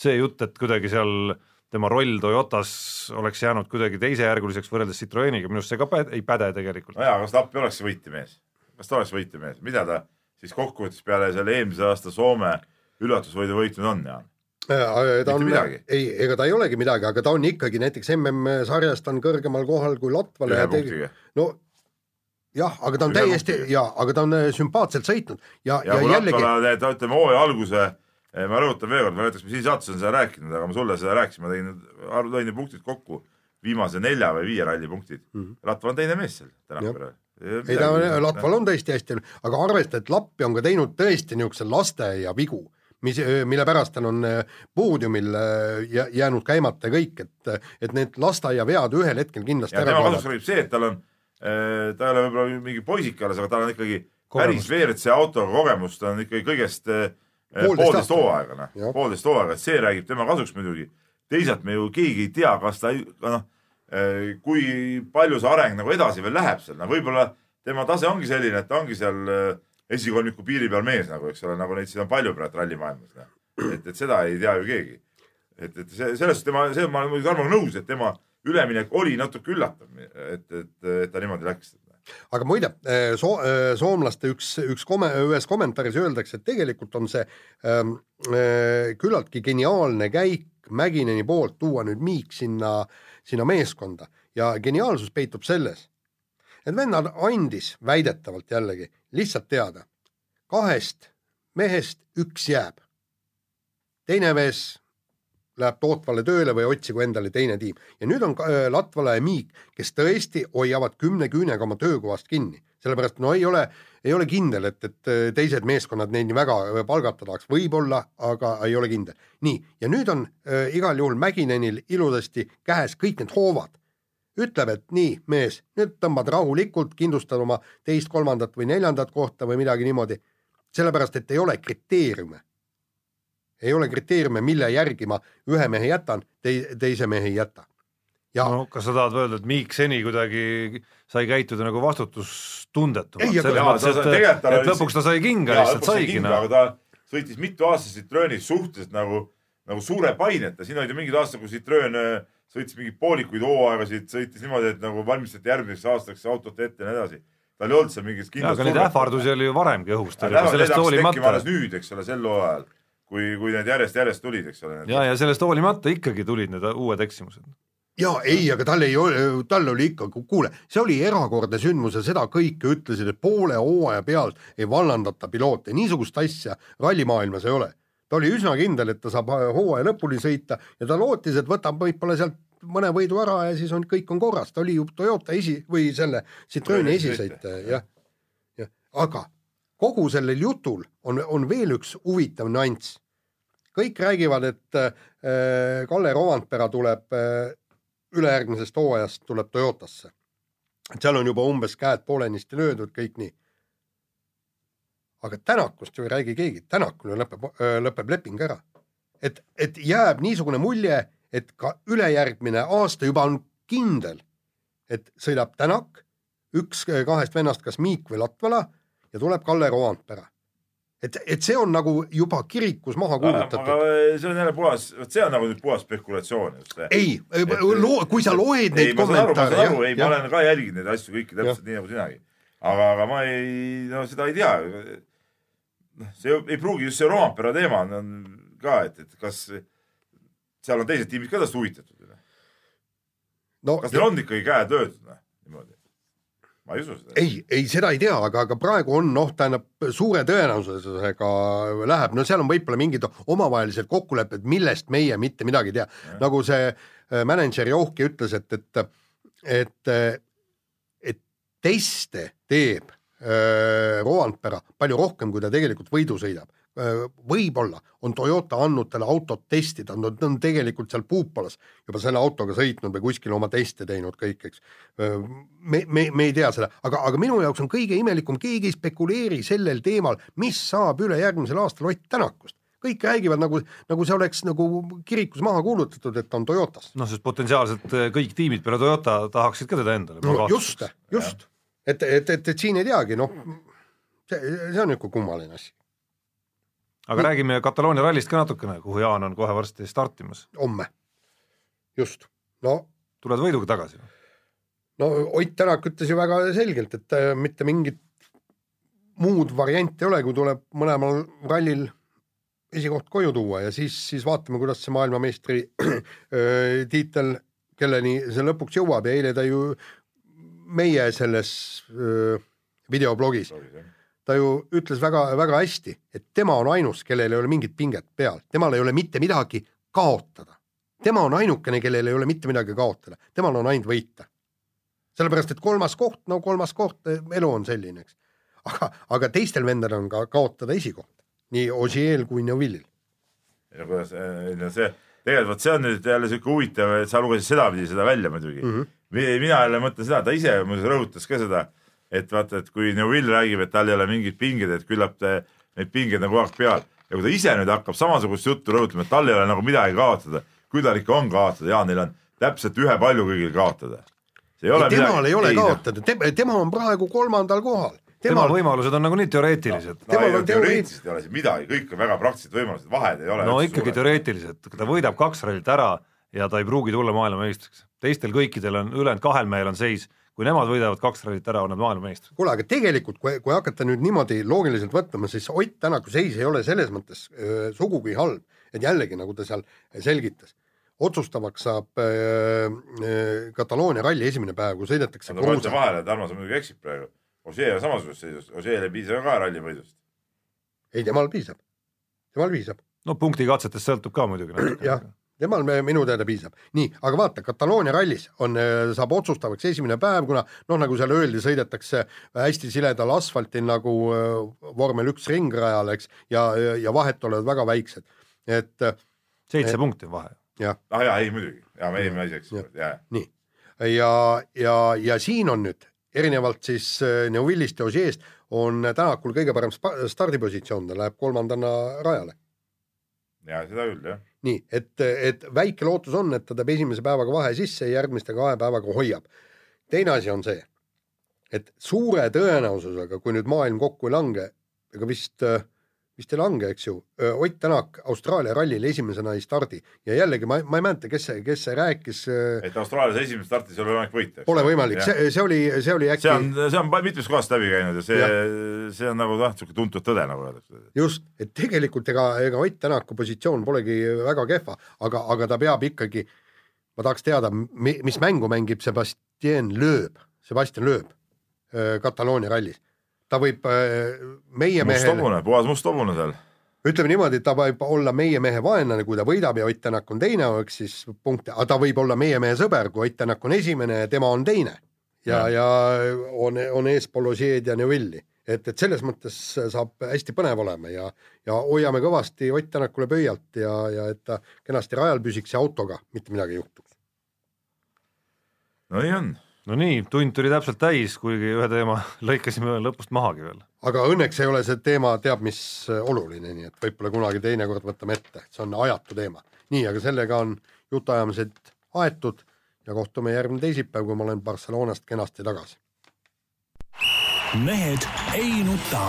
see jutt, et kuidagi seal äh, tema roll Toyotas oleks jäänud kuidagi teisejärguliseks võrreldes Citroeniga, minu arust see ka pä ei päde tegelikult. nojaa, kas Lappi oleks võitjamees? kas ta oleks võitjamees, mida ta siis kokkuvõttes peale selle eelmise aasta Soome üllatusvõidu võitnud on, Jaan? ta on, ei, ega ta ei olegi midagi, aga ta on ikkagi näiteks MM-sarjas ta on kõrgemal kohal kui Latval. ühe punktiga. no jah, aga ta on Üle täiesti ja, aga ta on äh, sümpaatselt sõitnud ja, ja, ja jällegi. ütleme hooaja alguse Eh, ma rõhutan veel kord, ma ei tea, kas ma siin saates olen seda rääkinud, aga ma sulle seda rääkisin, ma tegin, lõin need punktid kokku, viimase nelja või viie ralli punktid mm. -hmm. Latval on teine mees seal tänapäeval. ei ta, Latval on tõesti hästi, aga arvesta, et Lappi on ka teinud tõesti niisuguse lasteaia vigu, mis, mille pärast tal on poodiumil jäänud käimata kõik, et, et need lasteaiavead ühel hetkel kindlasti ja ära tema kasuks räägib see, et tal on, ta ei ole võib-olla mingi poisik alles, aga tal on ikkagi päris WRC autoga kogemust, ta on ikkagi kõigest poolteist hooaega, noh, poolteist hooaega, et see räägib tema kasuks muidugi. teisalt me ju keegi ei tea, kas ta, noh, kui palju see areng nagu edasi veel läheb seal, no võib-olla tema tase ongi selline, et ta ongi seal esikolmiku piiri peal mees nagu, eks ole, nagu neid siin on palju praegu rallimaailmas, noh. et, et seda ei tea ju keegi. et, et see, selles tema, see ma olen muidugi Tarmoga nõus, et tema üleminek oli natuke üllatav, et, et, et ta niimoodi läks aga muide, eh, so-, eh, soomlaste üks, üks komme-, ühes kommentaaris öeldakse, et tegelikult on see ähm, küllaltki geniaalne käik Mägineni poolt tuua nüüd Miik sinna, sinna meeskonda ja geniaalsus peitub selles, et venna andis väidetavalt jällegi lihtsalt teada, kahest mehest üks jääb. teine mees läheb tootvale tööle või otsigu endale teine tiim. ja nüüd on äh, Latvala ja Miik, kes tõesti hoiavad kümne küünega oma töökohast kinni, sellepärast no ei ole, ei ole kindel, et, et äh, teised meeskonnad neid nii väga äh, palgata tahaks, võib-olla, aga ei ole kindel. nii, ja nüüd on äh, igal juhul Mäkinenil ilusasti käes kõik need hoovad. ütleb, et nii, mees, nüüd tõmbad rahulikult, kindlustad oma teist, kolmandat või neljandat kohta või midagi niimoodi, sellepärast et ei ole kriteeriume ei ole kriteeriume, mille järgi ma ühe mehe jätan, tei-, teise mehe ei jäta. Ja... no kas sa tahad öelda, et Miik seni kuidagi sai käituda nagu vastutustundetumalt, selles mõttes, et, et lõpuks ta sai kinga, lihtsalt saigi. Noh. aga ta sõitis mitu aastat Citroenis suhteliselt nagu, nagu suure paineta, siin olid ju mingid aastad, kus Citroen äh, sõitis mingeid poolikuid hooaegasid, sõitis niimoodi, et nagu valmistati järgmiseks aastaks autot ette ja nii edasi tal ei olnud seal mingit kindlust. aga neid ähvardusi oli ju varemgi õhus. sellest hoolimata. nüüd, eks ole, sel hooajal kui, kui need järjest-järjest tulid, eks ole. ja, ja sellest hoolimata ikkagi tulid need uued eksimused. ja ei, aga tal ei ole, tal oli ikka, kuule, see oli erakordne sündmus ja seda kõike ütlesid, et poole hooaja pealt ei vallandata piloote, niisugust asja rallimaailmas ei ole. ta oli üsna kindel, et ta saab hooaja lõpuni sõita ja ta lootis, et võtab võib-olla sealt mõne võidu ära ja siis on, kõik on korras, ta oli ju Toyota esi või selle Citroeni esisõitja, jah. jah, aga kogu sellel jutul on, on veel üks huvitav nüanss. kõik räägivad, et äh, Kalle Rovanpera tuleb äh, ülejärgmisest hooajast tuleb Toyotasse. et seal on juba umbes käed poolenisti löödud, kõik nii. aga Tänakust ju ei räägi keegi, Tänakul ju lõpeb, lõpeb leping ära. et, et jääb niisugune mulje, et ka ülejärgmine aasta juba on kindel, et sõidab Tänak, üks kahest vennast, kas Miik või Latvala ja tuleb Kalle Rovanpera et, et see on nagu juba kirikus maha kuulutatud. see on jälle puhas, vot see on nagu nüüd puhas spekulatsioon just. ei, loo, kui sa loed neid kommentaare. ma saan aru, ei, ma olen ka jälginud neid asju kõiki täpselt nii nagu sinagi. aga, aga ma ei, no seda ei tea. noh, see ei pruugi just see Roompere teema on ka, et, et kas seal on teised tiimid ka tast huvitatud. no kas neil on ikkagi käed löödud, noh, niimoodi ma ei usu seda. ei, ei seda ei tea, aga, aga praegu on noh, tähendab suure tõenäosusega läheb, no seal on võib-olla mingid omavahelised kokkulepped, millest meie mitte midagi ei tea. nagu see äh, mänedžer Johki ütles, et, et, et, et teste teeb äh, Roandpera palju rohkem, kui ta tegelikult võidu sõidab Äh, võib-olla on Toyota andnud talle autot testida, nad on tegelikult seal Puupalas juba selle autoga sõitnud või kuskil oma teste teinud kõik, eks. Äh, me, me, me ei tea seda, aga, aga minu jaoks on kõige imelikum, keegi ei spekuleeri sellel teemal, mis saab ülejärgmisel aastal Ott Tänakust kõik räägivad nagu, nagu see oleks nagu kirikus maha kuulutatud, et on Toyotas. noh, sest potentsiaalselt äh, kõik tiimid peale Toyota tahaksid ka teda endale no,. just, just, et, et, et, et siin ei teagi, noh, see, see on niisugune kummaline asi aga Nii. räägime Kataloonia rallist ka natukene, kuhu Jaan on kohe varsti startimas. homme, just, no. tuled võiduga tagasi? no Ott Tänak ütles ju väga selgelt, et äh, mitte mingit muud varianti ei ole, kui tuleb mõlemal rallil esikoht koju tuua ja siis, siis vaatame, kuidas see maailmameistri äh, tiitel, kelleni see lõpuks jõuab ja eile ta ju meie selles öö, äh, videoblogis ta ju ütles väga-väga hästi, et tema on ainus, kellel ei ole mingit pinget peal, temal ei ole mitte midagi kaotada. tema on ainukene, kellel ei ole mitte midagi kaotada, temal on ainult võita. sellepärast, et kolmas koht, no kolmas koht, elu on selline, eks. aga, aga teistel vendadel on ka kaotada esikoht, nii Ogiel kui Neuvillil. ja kuidas, no see, tegelikult vot see on nüüd jälle siuke huvitav, et sa lugesid sedapidi seda välja muidugi mm. -hmm. mina jälle mõtlen seda, ta ise muuseas rõhutas ka seda et vaata, et kui Neuvill räägib, et tal ei ole mingeid pingeid, et küllap te, neid pingeid on kogu aeg peal ja kui ta ise nüüd hakkab samasugust juttu rõhutama, et tal ei ole nagu midagi kaotada, küll tal ikka on kaotada, jaa, neil on täpselt ühepalju kõigil kaotada. temal midagi, ei ole ei, kaotada, tema on praegu kolmandal kohal tema võimalused on nagunii teoreetilised no,. No, teoreetiliselt ei ole siin midagi, kõik on väga praktilised võimalused, vahed ei ole. no ikkagi suure. teoreetiliselt, ta võidab kaks rallit ära ja ta ei pruugi tulla maailmameistriks. teistel kõikidel on, ülejäänud kahel mehel on seis kui nemad võidavad kaks rallit ära, on nad maailmameistrid. kuule, aga tegelikult, kui, kui hakata nüüd niimoodi loogiliselt võtma, siis Ott Tänaku seis ei ole selles mõttes öö, sugugi halb, et jällegi, nagu ta seal selgitas, otsustavaks saab öö, Kataloonia ralli esimene päev, kui sõidetakse no, ma ütlen vahele, Tarmo, sa muidugi eksib praegu. Ožee on samasuguses seisus, Ožeele ei piisa ka ralli võidust. ei, temal piisab, temal piisab. no punktikatsetest sõltub ka muidugi natuke. jah temal minu teada piisab. nii, aga vaata, Kataloonia rallis on, äh, saab otsustavaks esimene päev, kuna noh, nagu seal öeldi, sõidetakse hästi siledal asfaltil nagu äh, vormel üks ringrajal, eks, ja, ja vahet olevad väga väiksed, et äh, seitse punkti on vahe. jah. ah jaa, ei muidugi, jaa, me ei eksinud, jaa. nii, ja, ja, ja siin on nüüd erinevalt siis Neuvillist ja Ožeest on Tänakul kõige parem stardipositsioon, ta läheb kolmandana rajale. ja seda küll, jah nii et, et väike lootus on, et ta teeb esimese päevaga vahe sisse ja järgmiste kahe päevaga hoiab. teine asi on see, et suure tõenäosusega, kui nüüd maailm kokku ei lange, ega vist äh, vist ei lange, eks ju, Ott Tänak Austraalia rallil esimesena ei stardi ja jällegi ma, ma ei mäleta, kes see, kes see rääkis. et Austraalias esimest starti ei ole võimalik võita. Pole võimalik, see, see oli, see oli äkki. see on, see on mitmest kohast läbi käinud ja see, see on nagu noh, niisugune tuntud tõde, nagu öeldakse. just, et tegelikult ega, ega Ott Tänaku positsioon polegi väga kehva, aga, aga ta peab ikkagi, ma tahaks teada, mis mängu mängib Sebastian Loeb, Sebastian Loeb Kataloonia rallis ta võib äh, meie must hobune, puhas must hobune seal. ütleme niimoodi, et ta võib olla meie mehe vaenlane, kui ta võidab ja Ott Tänak on teine, eks siis punkte, aga ta võib olla meie mehe sõber, kui Ott Tänak on esimene ja tema on teine. ja, ja on, on eespool Ožeed ja Neuvilli, et, et selles mõttes saab hästi põnev olema ja, ja hoiame kõvasti Ott Tänakule pöialt ja, ja et ta kenasti rajal püsiks ja autoga mitte midagi ei juhtuks. no nii on no nii, tund tuli täpselt täis, kuigi ühe teema [laughs] lõikasime lõpust mahagi veel. aga õnneks ei ole see teema teab mis oluline, nii et võib-olla kunagi teinekord võtame ette, see on ajatu teema. nii, aga sellega on jutuajamised aetud ja kohtume järgmine teisipäev, kui ma olen Barcelonast kenasti tagasi. mehed ei nuta.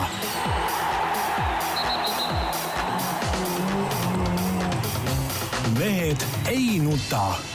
mehed ei nuta